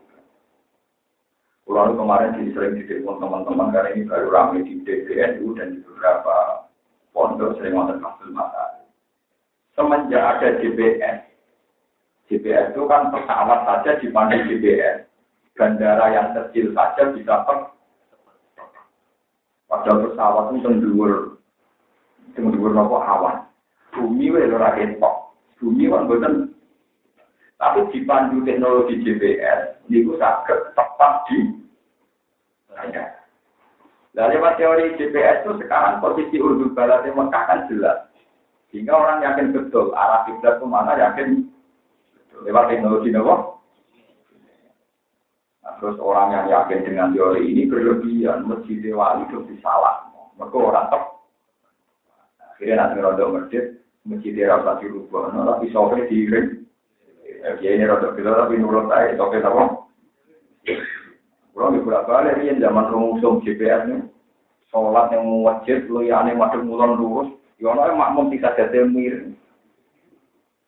Kalau kemarin di sering ditelepon teman-teman karena ini baru ramai di DPNU dan di beberapa pondok sering nonton masalah. Semenjak ada GPS, GPS itu kan pesawat saja dipandu GPS. Bandara yang kecil saja bisa per. Padahal pesawat itu tenggur, tenggur nopo awan. Bumi wae ora ketok. Bumi kan boten. Tapi dipandu teknologi GPS, niku saged tepat di saya. Nah, lewat teori GPS itu sekarang posisi urdun barat Mekah kan jelas. Sehingga orang yakin betul arah kiblat ke mana yakin lewat teknologi nopo. Nah, terus orang yang yakin dengan teori ini berlebihan, masjid wali itu salah. Maka orang tep. Akhirnya nanti rodok masjid, masjid rasa dirubah, nah, tapi sore diiring. Ya ini rodok kita tapi nurut saya, sore apa? Kalau di bulan balik ini zaman rumusum GPS nih, sholat yang wajib, lu ya aneh madem mulon lurus, ya makmum bisa jadi miring.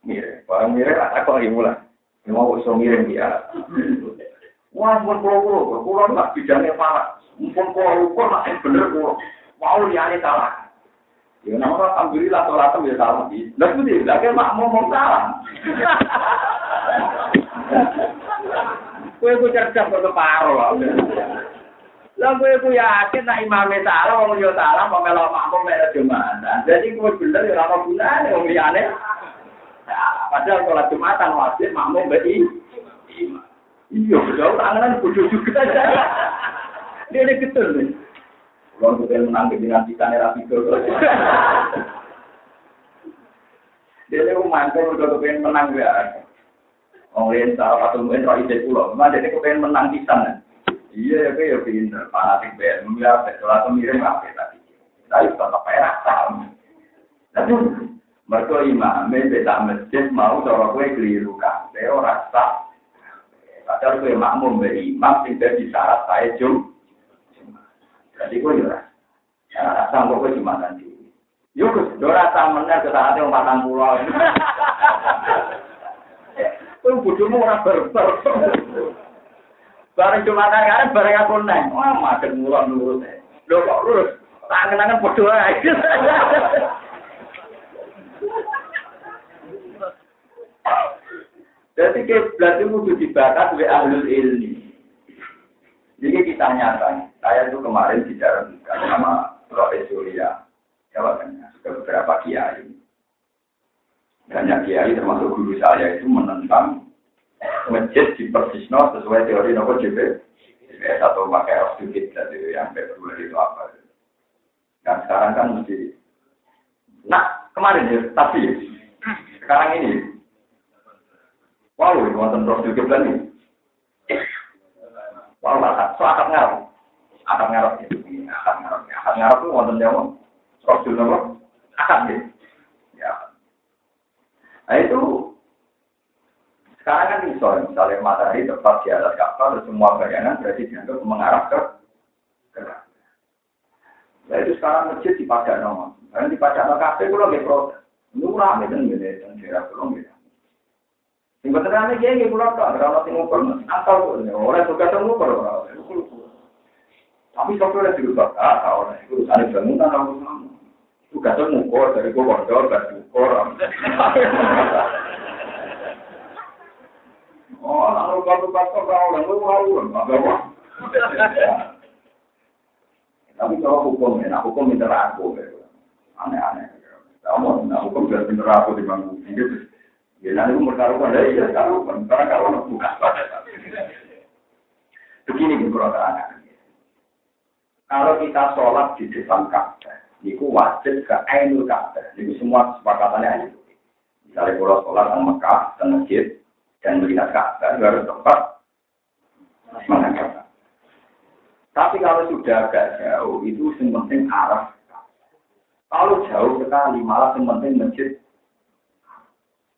Miring, barang miring aku lagi mulai. Mau iso miring dia. Wah, pun pulau pulau, pulau nggak bidangnya parah. Pun pulau pulau nggak bener pulau. Mau dia ini salah. Ya nama alhamdulillah sholat ya salah. Lah itu dia, lagi makmum mau salah. Kue ku cerdas kok paro. Lah kowe ku yakin nek imame salah wong yo salah kok melok makmum mek Jumatan. Jadi kowe bener ya ora gunane wong liyane. Padahal kalau Jumatan wajib makmum mbek Iya, betul. Tangan bodoh juga. Dia ini betul nih. Kalau kita menang dengan kita nih rapi Dia ini mantul udah kepengen menang ya. Orang lain salah satu mungkin roh ide pulau. Memang dia kepengen menang pisan. Iya, ya ya pinter. Fanatik BR. Memilih salah satu miring apa tadi. Tapi tetap perak sama. Tapi mereka imam, beda masjid mau cara kue keliru. Dia orang sah. Padahal kue makmum be imam tidak disyarat saya jum. Jadi kue ya. Ya, rasa kok kue cuma nanti. Yuk, dora sama menang ke saatnya umat pulau. Kau bodohmu orang berber. Bareng cuma kan bareng aku neng. Wah, makan murah nurut. Lo kok lurus? Tangan-tangan bodoh aja. Jadi kiblat itu kudu dibakar oleh ahlul ilmi. Jadi kita nyata, saya itu kemarin bicara sama Roy Surya, Jawa Tengah, sudah beberapa kiai. Banyak kiai termasuk guru saya itu menentang masjid di Persisno sesuai teori nopo JP. atau pakai sedikit jadi yang februari itu apa. Dan sekarang kan mesti. Nah kemarin ya, tapi sekarang ini Wow, wonten terus juga ini. Wow, akad, so akad ngarep. Akad ngarep itu, akad ngarep. Ngarep wonten jawa. Terus juga apa? Akad ya. Ya. Nah itu sekarang kan bisa, misalnya matahari tepat di atas kapal, semua bayangan berarti dianggap mengarah ke Nah itu sekarang masjid di Padang, karena di Padang kafe itu lagi protes. Ini rame gitu, gitu. Sing boten rame kiai nggih kula tok, ora ono sing ngukur. Asal ora suka temu ngukur ora. Tapi sok ora dirubah, ah ora iku urusane bangunan aku sama. Tuh ngukur dari gua kondo, gak ngukur. Oh, lalu kalau pastor kau orang lu mau apa? Tapi kalau hukum ya, hukum itu aku, aneh-aneh. Kamu, nah hukum sudah bener aku di bangku. Ya nanti umur karuan, ya karuan, karena karuan bukan pada Begini kalau kita sholat di depan Ka'bah, itu wajib ke Ainul Ka'bah. Jadi semua kesepakatannya itu. Misalnya kalau sholat di Mekah, dan masjid, dan melihat Ka'bah, harus tempat menghadap. Tapi kalau sudah agak jauh, itu yang arah. Kalau jauh sekali, malah yang masjid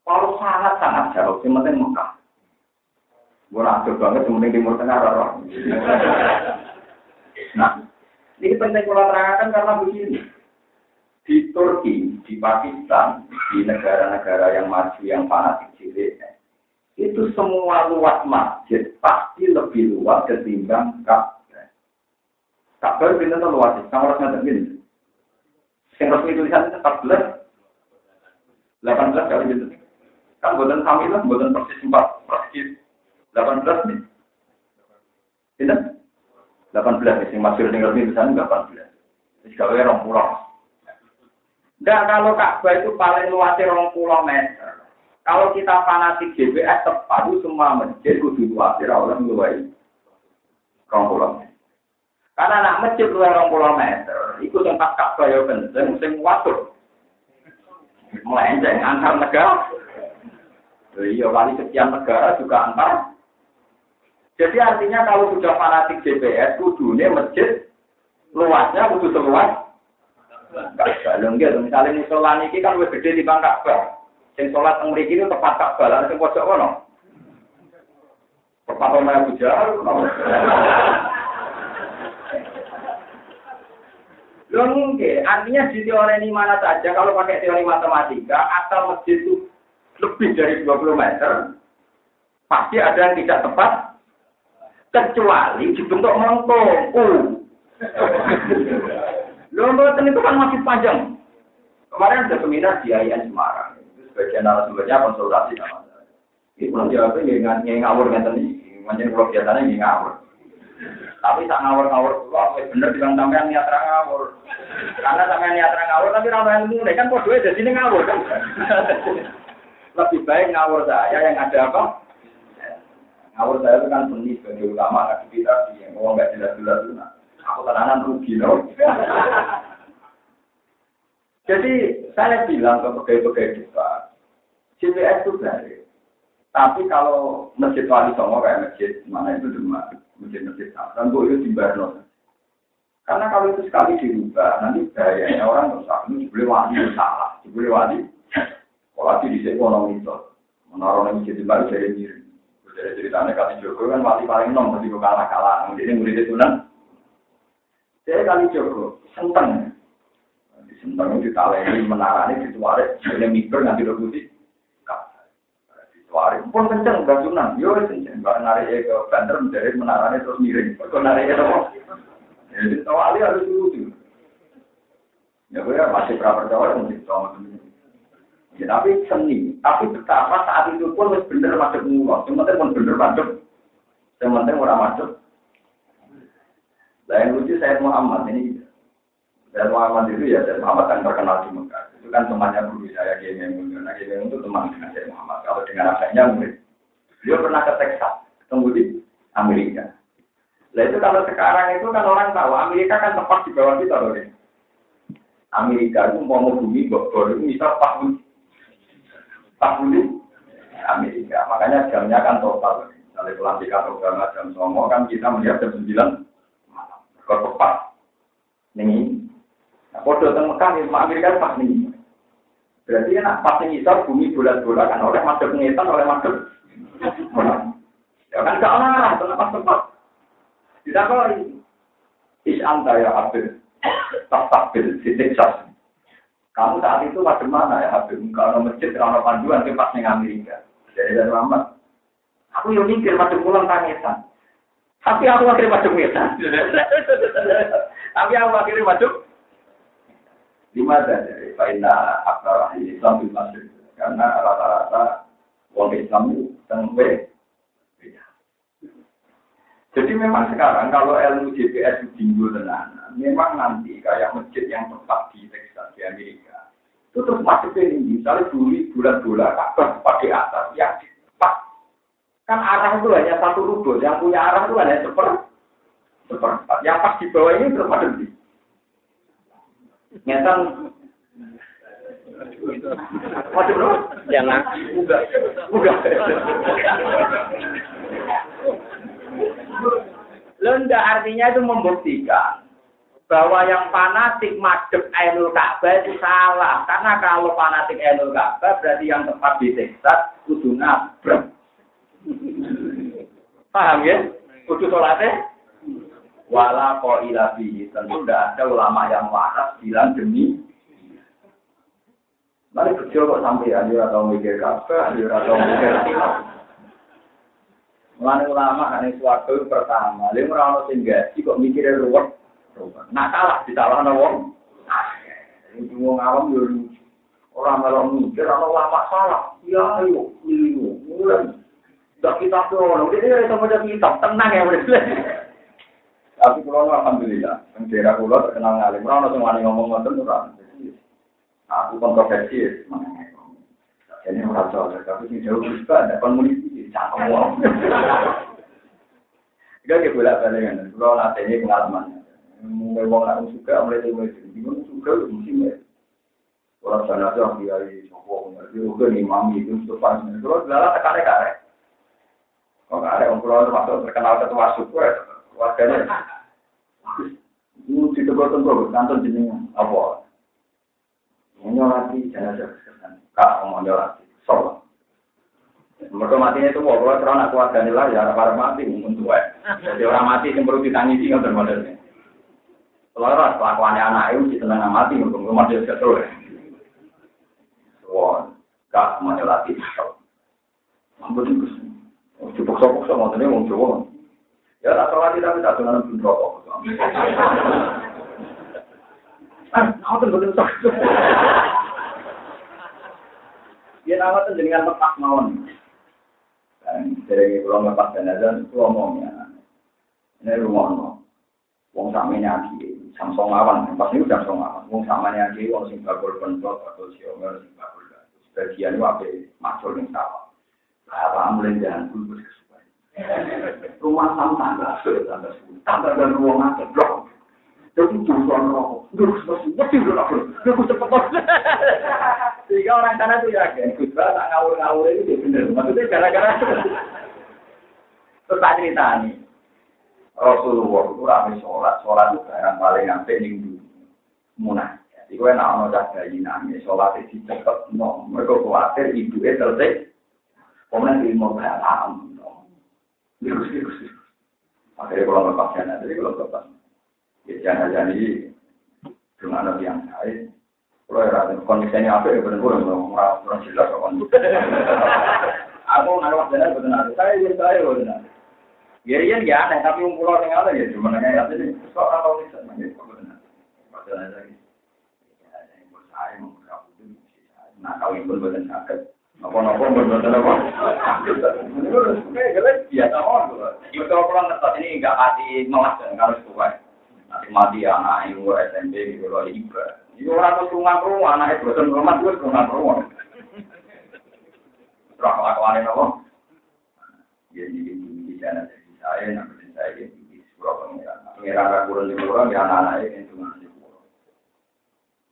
Kalau sangat-sangat jauh, yang penting Mekah. Gue nakjub banget, yang penting Timur Tengah, roh. Nah, ini penting kalau terangkan karena begini. Di Turki, di Pakistan, di negara-negara yang maju, yang fanatik cilik, itu semua luas masjid pasti lebih luas ketimbang Ka'bah. Ka'bah itu luas, sama orang Yang resmi tulisan 14, 18 kali gitu. Kan buatan kami lah, buatan persis 4, persis 18 nih. Tidak? 18 nih, yang masuk tinggal di sana 18. Jadi kalau ya orang pulau. Dan kalau Ka'bah itu paling luasnya orang pulau meter. Kalau kita fanatik GBS tepat itu semua masjid kudu luasnya orang luas. Orang pulau. Karena anak masjid luas orang pulau meter, itu tempat Ka'bah ya kenceng, sing watur. Melenceng antar negara. Iya, kali sekian negara juga antar. Jadi artinya kalau sudah fanatik GPS, kudunya masjid luasnya kudu seluas. Kalau enggak, misalnya musola ini kan gede di bangka Ka'bah. Sing sholat teng mriki itu tepat Ka'bah, lan sing pojok kono. Tepat omah Abu Jahal. Mungkin, artinya di teori ini mana saja, kalau pakai teori matematika, asal masjid itu lebih dari 20 meter, pasti ada yang tidak tepat, kecuali dibentuk melengkung. Uh. Loh, itu kan masih panjang. Kemarin ada seminar di IAIN Semarang. Itu sebagian narasumbernya konsultasi sama saya. Ini belum jawabnya nggak ngawur nggak tadi. Macam kalau biasanya nggak ngawur. Tapi tak ngawur-ngawur kok bener bilang sampean niat ngawur. Karena sampean niat ngawur tapi ra ilmu kan podo jadi ini ngawur kan. Lebih baik ngawur saya yang ada apa? Ngawur saya itu kan seni sebagai ulama aktivitas yang ngomong nggak jelas-jelas itu. Nah, aku tenanan rugi loh. Jadi saya bilang ke pegawai-pegawai kita, CPS itu baik. Tapi kalau masjid wali songo kayak masjid mana itu cuma masjid-masjid dan bu itu dibarno. Karena kalau itu sekali dirubah, nanti bahayanya orang rusak. Ini boleh wali salah, boleh wali. Kalau di sini orang itu, menaruh masjid di baru dari diri. Dari ceritanya kali Joko kan wali paling nom, mesti kalah kalah. Jadi murid itu nan. Saya kali Joko, senteng. Di senteng itu ditaleni menarani dituarik, ini mikir nanti putih. Wari pun kenceng, gak sunan. Yo kenceng. Gak narik ke banter menjadi menaranya terus miring. Kok narik apa? Jadi tawali harus lucu. Ya gue masih pernah percaya mungkin sama Ya, tapi seni, tapi betapa saat itu pun harus bener masuk murah. Sementara pun bener masuk, sementara orang masuk. Nah lucu saya Muhammad ini, saya Muhammad itu ya saya Muhammad yang terkenal di Mekah. Itu kan temannya guru saya Kiai Memun. Nah Kiai Memun itu teman dengan saya Muhammad. Kalau dengan anaknya murid, Beliau pernah ke Texas, ketemu di Amerika. Nah itu kalau sekarang itu kan orang tahu Amerika kan tepat di bawah kita loh. Amerika itu mau bumi, bor itu misal paham 40 Amerika. Makanya jamnya kan total. Dari pelantikan program jam Songo kan kita melihat jam 9 malam. Kepepat. Ini. Nah, kode tentang Mekah, ya, Amerika pas nih, Berarti kan pas ini bumi bulat-bulat kan oleh masuk pengetan, oleh masuk. Ya kan gak olah, kenapa tempat. Tidak kok. Is anta ya abdul, Tak takbil, titik sas. Kamu saat itu pada mana ya Habib? Kalau masjid, kalau panduan, ke pas Amerika. Jadi dari lama. Aku yang mikir macam pulang tangisan. Tapi aku akhirnya macam ngetan. Tapi aku akhirnya macam Lima dari Faina Akbar Islam di Masjid. Karena rata-rata uang Islam itu tengwe. Jadi memang sekarang kalau ilmu GPS tinggi tenan, memang nanti kayak masjid yang tepat di di Amerika itu terus ke ini. Misalnya dulu bulan bulan kabar pakai atas yang tepat. Kan arah itu hanya satu rubel, yang punya arah itu hanya seper seperempat. Yang pas di bawah ini terus ada di Ngetan. Waduh bro. Jangan. Udah. Udah. Lo artinya itu membuktikan bahwa yang fanatik madep Ainul Ka'bah itu salah. Karena kalau fanatik Ainul Ka'bah berarti yang tepat di Texas kudu nabrak. Paham ya? Kudu sholatnya? Wala ko ilabi. Tentu tidak ada ulama yang waras bilang demi. Mari kecil kok sampai aja atau mikir Ka'bah, aja atau mikir Mulane ulama kan suatu pertama, lha ora ono kok mikire ruwet. Nah salah disalahno wong. Wong awam yo Orang malah mikir ana ulama salah. Ya ayo, ayo, mulai. Tak kita tuh, ini ada sama kitab, tenang ya, Tapi kalau alhamdulillah, yang daerah pulau terkenal ngalim, orang langsung wani ngomong ngomong orang. Aku kontroversi, jadi merasa tapi ini jauh juga ada komuniti, cakap uang. Kita kayak bolak balik kan, kalau nanti ini pengalaman. Mulai wong aku suka, mulai mulai itu, suka mesti mulai. Orang sana tuh yang kiai sopo, jadi udah nih mami itu suka. Kalau dalam tekannya kare, kalau kare om pulau termasuk terkenal ketua suku, warganya. Itu di tempat tempat kantor jenengan apa? Nyolati jenazah kesan, kak mau nyolati, sholat. Mereka matinya itu mau terang aku warga lah ya para mati untuk Jadi orang mati yang perlu ditangisi kan termodelnya. Selaras kelakuannya anak itu tenang mati untuk rumah dia terus. Wah, mau nyolati. Ampun itu. Dipaksa-paksa mau coba. Ya tak sholat tapi tak dengan pun rokok. Ah, aku tuh betul Ya nama tuh dengan lepas mawon. Dan dari pulau lepas itu. Ini rumah no. Wong sama samsung awan, pas ini udah samsung awan. Wong sama nyaki, wong sing bakul pentot, bakul siomer, sing bakul Sebagian itu apa? Macul yang sawah. Apa mulai jalan dulu Rumah sama tangga, tangga tangga dan ruang aja, blok. Jadi jurusan rokok, terus masih mesti udah aku, aku cepet Sehingga orang sana tuh yakin, Gus tak ngawur-ngawur itu dia bener. Maksudnya gara-gara terus tak cerita nih. Rasulullah itu rame sholat, sholat itu barang paling sampai minggu munah. Jadi gue nak mau dah bayi nangis, sholat itu cepet, no. Mereka khawatir ibu itu selesai. Kemudian ilmu paham, Virus, virus, virus. Akhirnya kalau lepas jana, jadi kalau lepas. Ya jana jadi, cuma ada yang lain. Kalau ya, kondisinya apa ya, benar-benar orang orang jelas. Aku nggak jana, benar. Saya ya saya benar. Ya iya ya aneh, tapi um pulau yang ada ya cuma nanya ya ini. Kok bisa nanya kok benar. Padahal lagi. Nah, pun benar sakit. Apa-apa apa? Orang tuh. Itu kalau ngetat ini nggak mati malas kan harus kuat. Nanti mati anak yang gue SMP gitu orang tuh rumah rumah anak rumah rumah rumah. Terus apa? Ya jadi di sana saya nanti saya jadi di sekolah pengiran. Pengiran gak kurang di kurang ya anak-anak itu cuma di sekolah.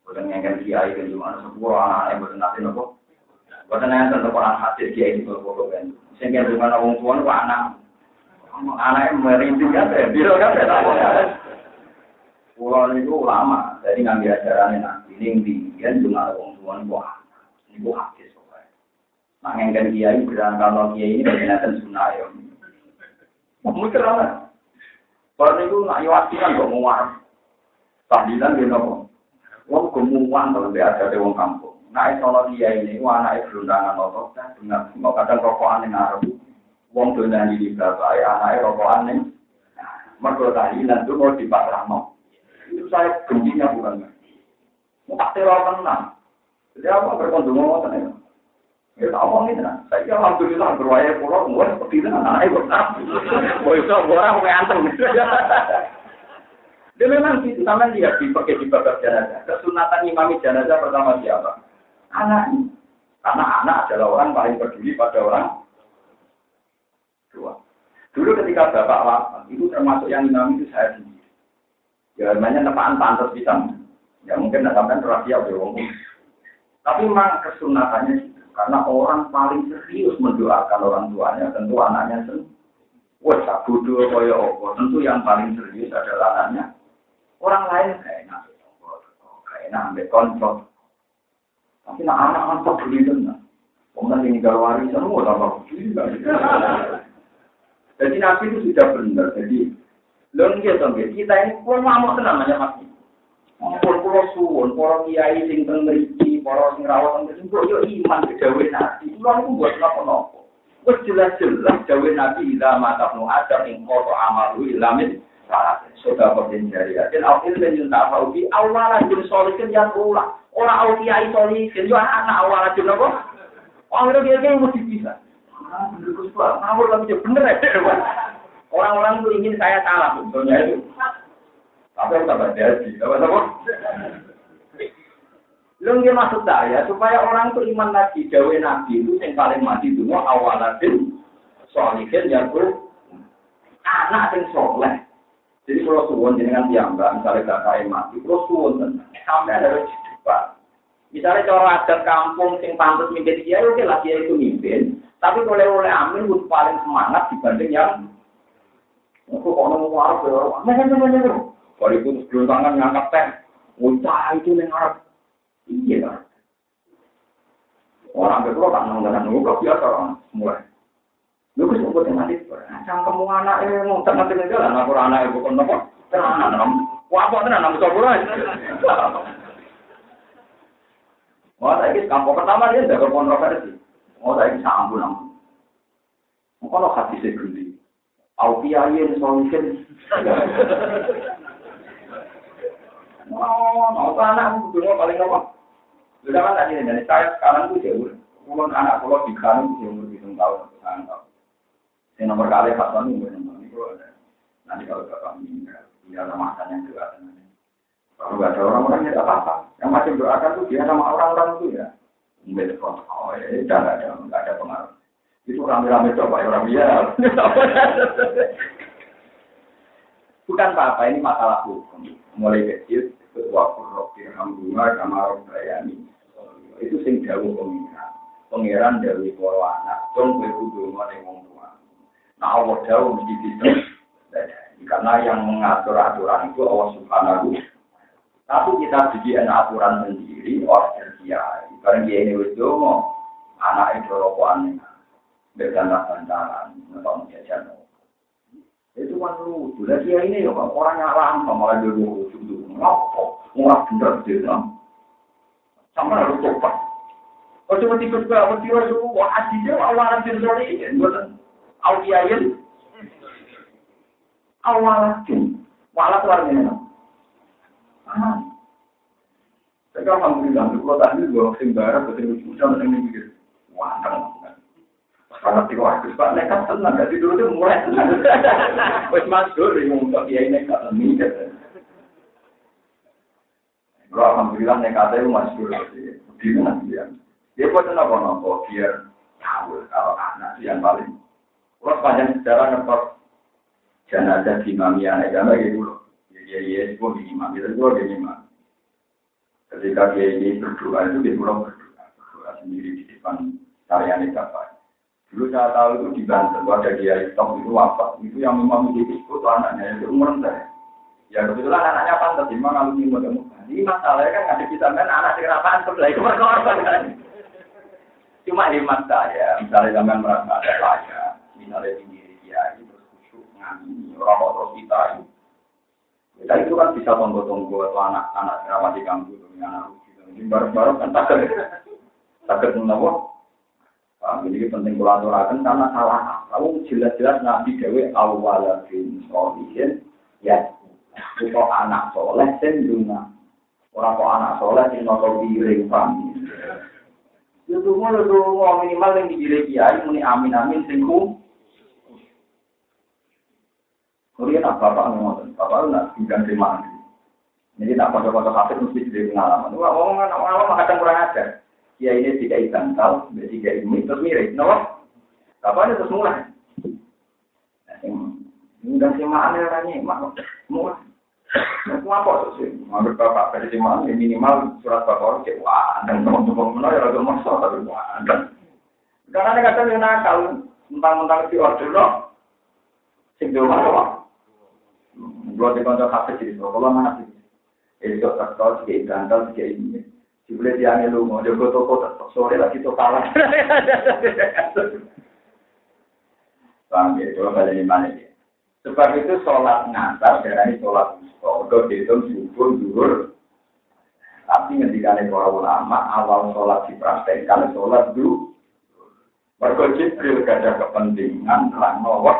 Bukan yang kan kiai kan cuma anak-anak yang nanti nopo. Bukan yang tentang orang hati dia itu kalau kan. Sehingga mana orang tua itu anak, anak yang merintih kan, kan Pulau itu lama, jadi ngambil ajaran nanti ini tinggian cuma orang tua itu ini hati soalnya. Nah yang kan kiai berangkat kiai ini ternyata sunnah ya. Mungkin lah. Kalau itu nak yuasikan kok mau warna. Tahlilan dia nopo. Wong gemuan kalau dia ada di wong kampung. Nah, kalau dia ini, anak itu berundangan nopo, benar. Mau kadang rokokan yang ngaruh. Wong tuh nanti di bapak, anak rokokan yang. Mereka tahlilan itu mau dipasrah no. Itu saya bencinya bukan. Mau tak teror tenang. Jadi apa berkondom mau tenang. Ya tak ini nah. Saya alhamdulillah berwaya pulau, mulai seperti itu anak ibu. Mau itu orang mau anteng. Dia memang gitu, sama lihat di pakai di babak jenazah. Kesunatan imami jenazah pertama siapa? Anaknya. Karena anak adalah orang paling peduli pada orang tua. Dulu ketika bapak wafat, itu termasuk yang imam itu saya sendiri. Ya namanya tepaan pantas bisa. Ya mungkin tidak sampai rahasia wong. Tapi memang kesunatannya. Karena orang paling serius mendoakan orang tuanya, tentu anaknya sendiri. Wah, bodoh kaya apa? Tentu yang paling serius adalah anaknya. Orang lain kayak enak, kayak enak kontrol. Tapi nak anak anak beli tenang. Kemudian ini kalau warisan, mau tambah Jadi Nabi itu sudah benar. Jadi, lo nggak kita ini pun mau namanya mati. Pun pulau suwon, para kiai sing teng para sing rawat teng mriki, yo iman ke dawe Nabi. Kulo niku buat napa-napa. Wis jelas-jelas dawe Nabi ila mata nu ada ing koto amalu ilamin salat. Sudah penting dari dan akhir dan yunta faubi awalan jin solikin yang ulah. Ora kiai solikin yo anak awalan jin apa? Akhirnya dia kayak mesti bisa. Ah, Gus ngawur lagi bener ya. Orang-orang itu ingin saya salah, sebetulnya itu. Apa yang tambah jadi? Apa-apa? Lu nggak maksud saya supaya orang itu iman lagi gawe nabi itu yang paling mati dulu awal nabi soalikin ya bro anak yang soleh. Jadi kalau suwon dengan tiamba misalnya kaya mati, kalau suwon sampai ada cepat. Misalnya cara adat kampung sing pantas mimpin dia, oke lah dia itu mimpin. Tapi kalau oleh amin paling semangat dibanding yang aku kok nemu warung ya, kalau itu tangan ngangkat teh, wah itu yang. Iya kan? Orang itu tak nongol dan nunggu biasa orang mulai. Lu kok sebut yang mati? Cangkem anak eh mau tak mati aja lah. Aku anak ibu kon nopo? Tenan nam. Wah apa tenan nam coba lah. Wah saya kampung pertama dia ada kontroversi. Oh saya sambung nam. Kalau hati saya gede. Aukiayen solution. Oh, mau anak dulu paling apa? Sudah kan tadi dari saya sekarang tuh jauh. Kalau anak kalau di kanan tuh umur hitung tahun sekarang tahun. Yang nomor kali Hasan itu nomor ini ada. Nanti kalau bapak meninggal, dia ada masanya juga. Kalau nggak ada orang-orang ya apa-apa. Yang masih doakan tuh dia sama orang-orang itu ya. Milik Oh ya, jangan ada, nggak ada pengaruh. Itu rame-rame coba ya orang biar. Bukan apa-apa, ini masalah hukum. Mulai kecil, ketua kurok dirhamdulillah kamar bayani itu sing jauh pengiran. Pengiran dari para anak. Dong kowe kudu ngene wong tua. Nah Allah jauh mesti bisa karena yang mengatur aturan itu Allah Subhanahu tapi kita bikin aturan sendiri orang kiai bareng kiai ini wis anak itu rokokan. Berganda bantaran atau jajan itu kan lucu. Lah dia ini ya orang yang lama malah dia lucu. Dulu. Ngapa? Murah bener dia. Sama harus coba. Oh cuma tikus gue sih harus wah awalan audiayen awalan malah keluarnya. Ah. Sekarang alhamdulillah, kalau tadi gue sing barat, wah, karena tiga waktu pak nekat tenang, jadi dulu tuh mulai tenang. Wes. Alhamdulillah nekatnya itu masuk di mana dia. Dia buat nopo nopo biar tahu kalau anak yang paling. Kalau sepanjang sejarah ngetok jenazah di mamia agama gitu loh. Jadi ya itu minimal, itu juga minimal. Ketika dia ini berdoa itu dia pulang berdoa, berdoa sendiri di depan tarian bapak. Dulu saya tahu itu di Banten, ada dia hitam itu wafat. Itu yang memang menjadi itu anaknya itu umur saya. Ya kebetulan anaknya pantas, memang kalau ini mau Ini masalahnya kan ada kita kan anak segera pantas lah itu kan. Cuma hemat saya, misalnya zaman merasa ada saya, misalnya di diri dia itu terus khusyuk ngamini orang terus kita itu. Kita itu kan bisa tunggu-tunggu atau anak-anak segera di kampung, anak lucu. Ini baru-baru kan takut, takut menawa ini penting aturakan karena salah. Lalu jelas-jelas Nabi Dewi awal bin solihin ya. Itu anak soleh senduna. Orang kok anak soleh sing noto piring pami. Itu mau lu mau minimal yang digiring kiai muni amin amin singku. Kemudian apa bapak ngomong, bapak nak tinggal mana? Jadi tak pada-pada hafid mesti jadi pengalaman. Wah, omongan orang kadang kurang ajar ya ini tiga bantal, tiga ini terus mirip, no? Kapan terus mulai? Udah sih mana orangnya, mulai. Mau apa sih? Menurut bapak dari mana minimal surat bakor cek wah, dan teman-teman mana ya agak masuk tapi wah, karena ada kata yang nakal, mentang-mentang si order dong, sing dulu mana Kalau di kantor kafe jadi kalau mana sih? Itu terus kayak gantal kayak ini. Jebule diane lu mau jago toko sore lagi to kalah. Paham ya, coba balik mana ya. Sebab itu sholat ngantar, ini sholat wusta. Udah dihitung subuh, duhur. Tapi ngendikane para ulama, awal sholat dipraktekkan sholat dulu. Mereka Jibril gak ada kepentingan, terang nawak.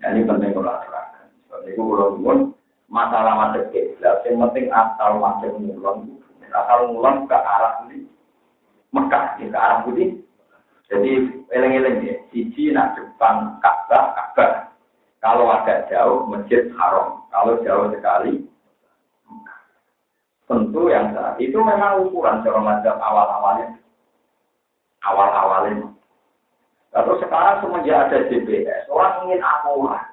Ya, ini penting kalau aturakan. Sebab itu kalau pun masalah macet kiblat, yang penting asal macet mulon. Asal mulon ke arah ini. Mekah, ke arah putih. Jadi eleng-eleng ya, siji nak depan Ka'bah, Ka'bah. Kalau agak jauh, masjid haram. Kalau jauh sekali, tentu yang saat itu memang ukuran cara macam awal-awalnya. Awal-awalnya. Lalu sekarang semenjak ada GPS, orang ingin akurat.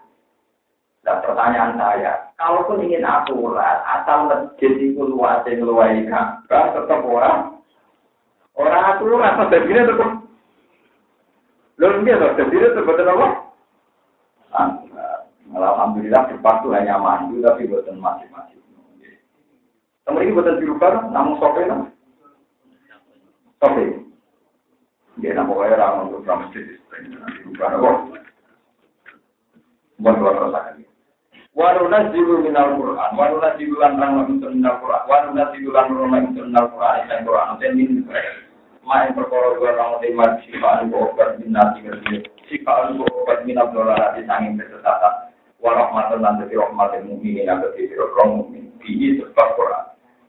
Dan pertanyaan saya, kalaupun ingin akurat, asal masjid itu luasnya luai Ka'bah, tetap orang orang aturan, tapi tetap Lalu dia tahu sendiri sebetulnya apa? Alhamdulillah cepat tuh hanya mandu tapi buatan masing-masing. Temen ini buatan dirubah, namun sope lah. Sope. Dia nama kaya orang untuk masjid dirubah apa? Buat luar rasakan. Waruna jiru minal Quran, waruna jiru lan rang minal Quran, waruna jiru lan rang minal Quran, yang Quran, dan min main perkara dua orang terima sifaan obat minati kerja sifaan obat minat dolar di sangin kesesatan. Warahmatan dan dari rahmatin mukminin yang berarti orang mukmin. Bihi sebab Quran.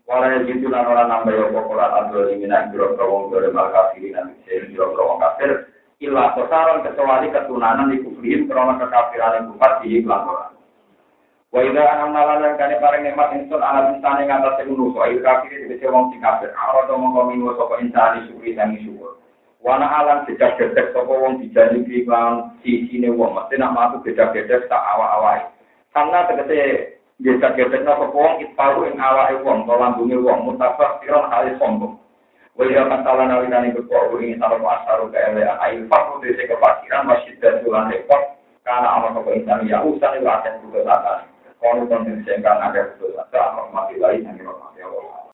Walau gitu lan orang nambah ya Quran adul minat biro kawong dari malkafiri nanti saya biro kawong kafir. Ilah kosaron kecuali ketunanan di kufrin karena kekafiran yang kufar di iklan Wa idza anamna lan kane paring nikmat ingsun ala insane ngatas ngono so ayo kafir iki wong sing kafir ora to mongko minggu sapa insane syukri sami syukur. Wa na alam sejak gedek sapa wong dijanji lan sisine wong mesti nak matu gedek-gedek tak awak-awake. Karena tegese gedek-gedek sapa wong ipau ing awake wong to lambunge wong mutafak sira kali sombong. Wa idza kantala nalikane kok ing salon asaru kae ayo fakku dese kepakiran masjid dan tulan repot karena amal kok insan ya usah itu akan putus Kalau konten sehingga ada putus asa, mati lagi yang dirahmati Allah.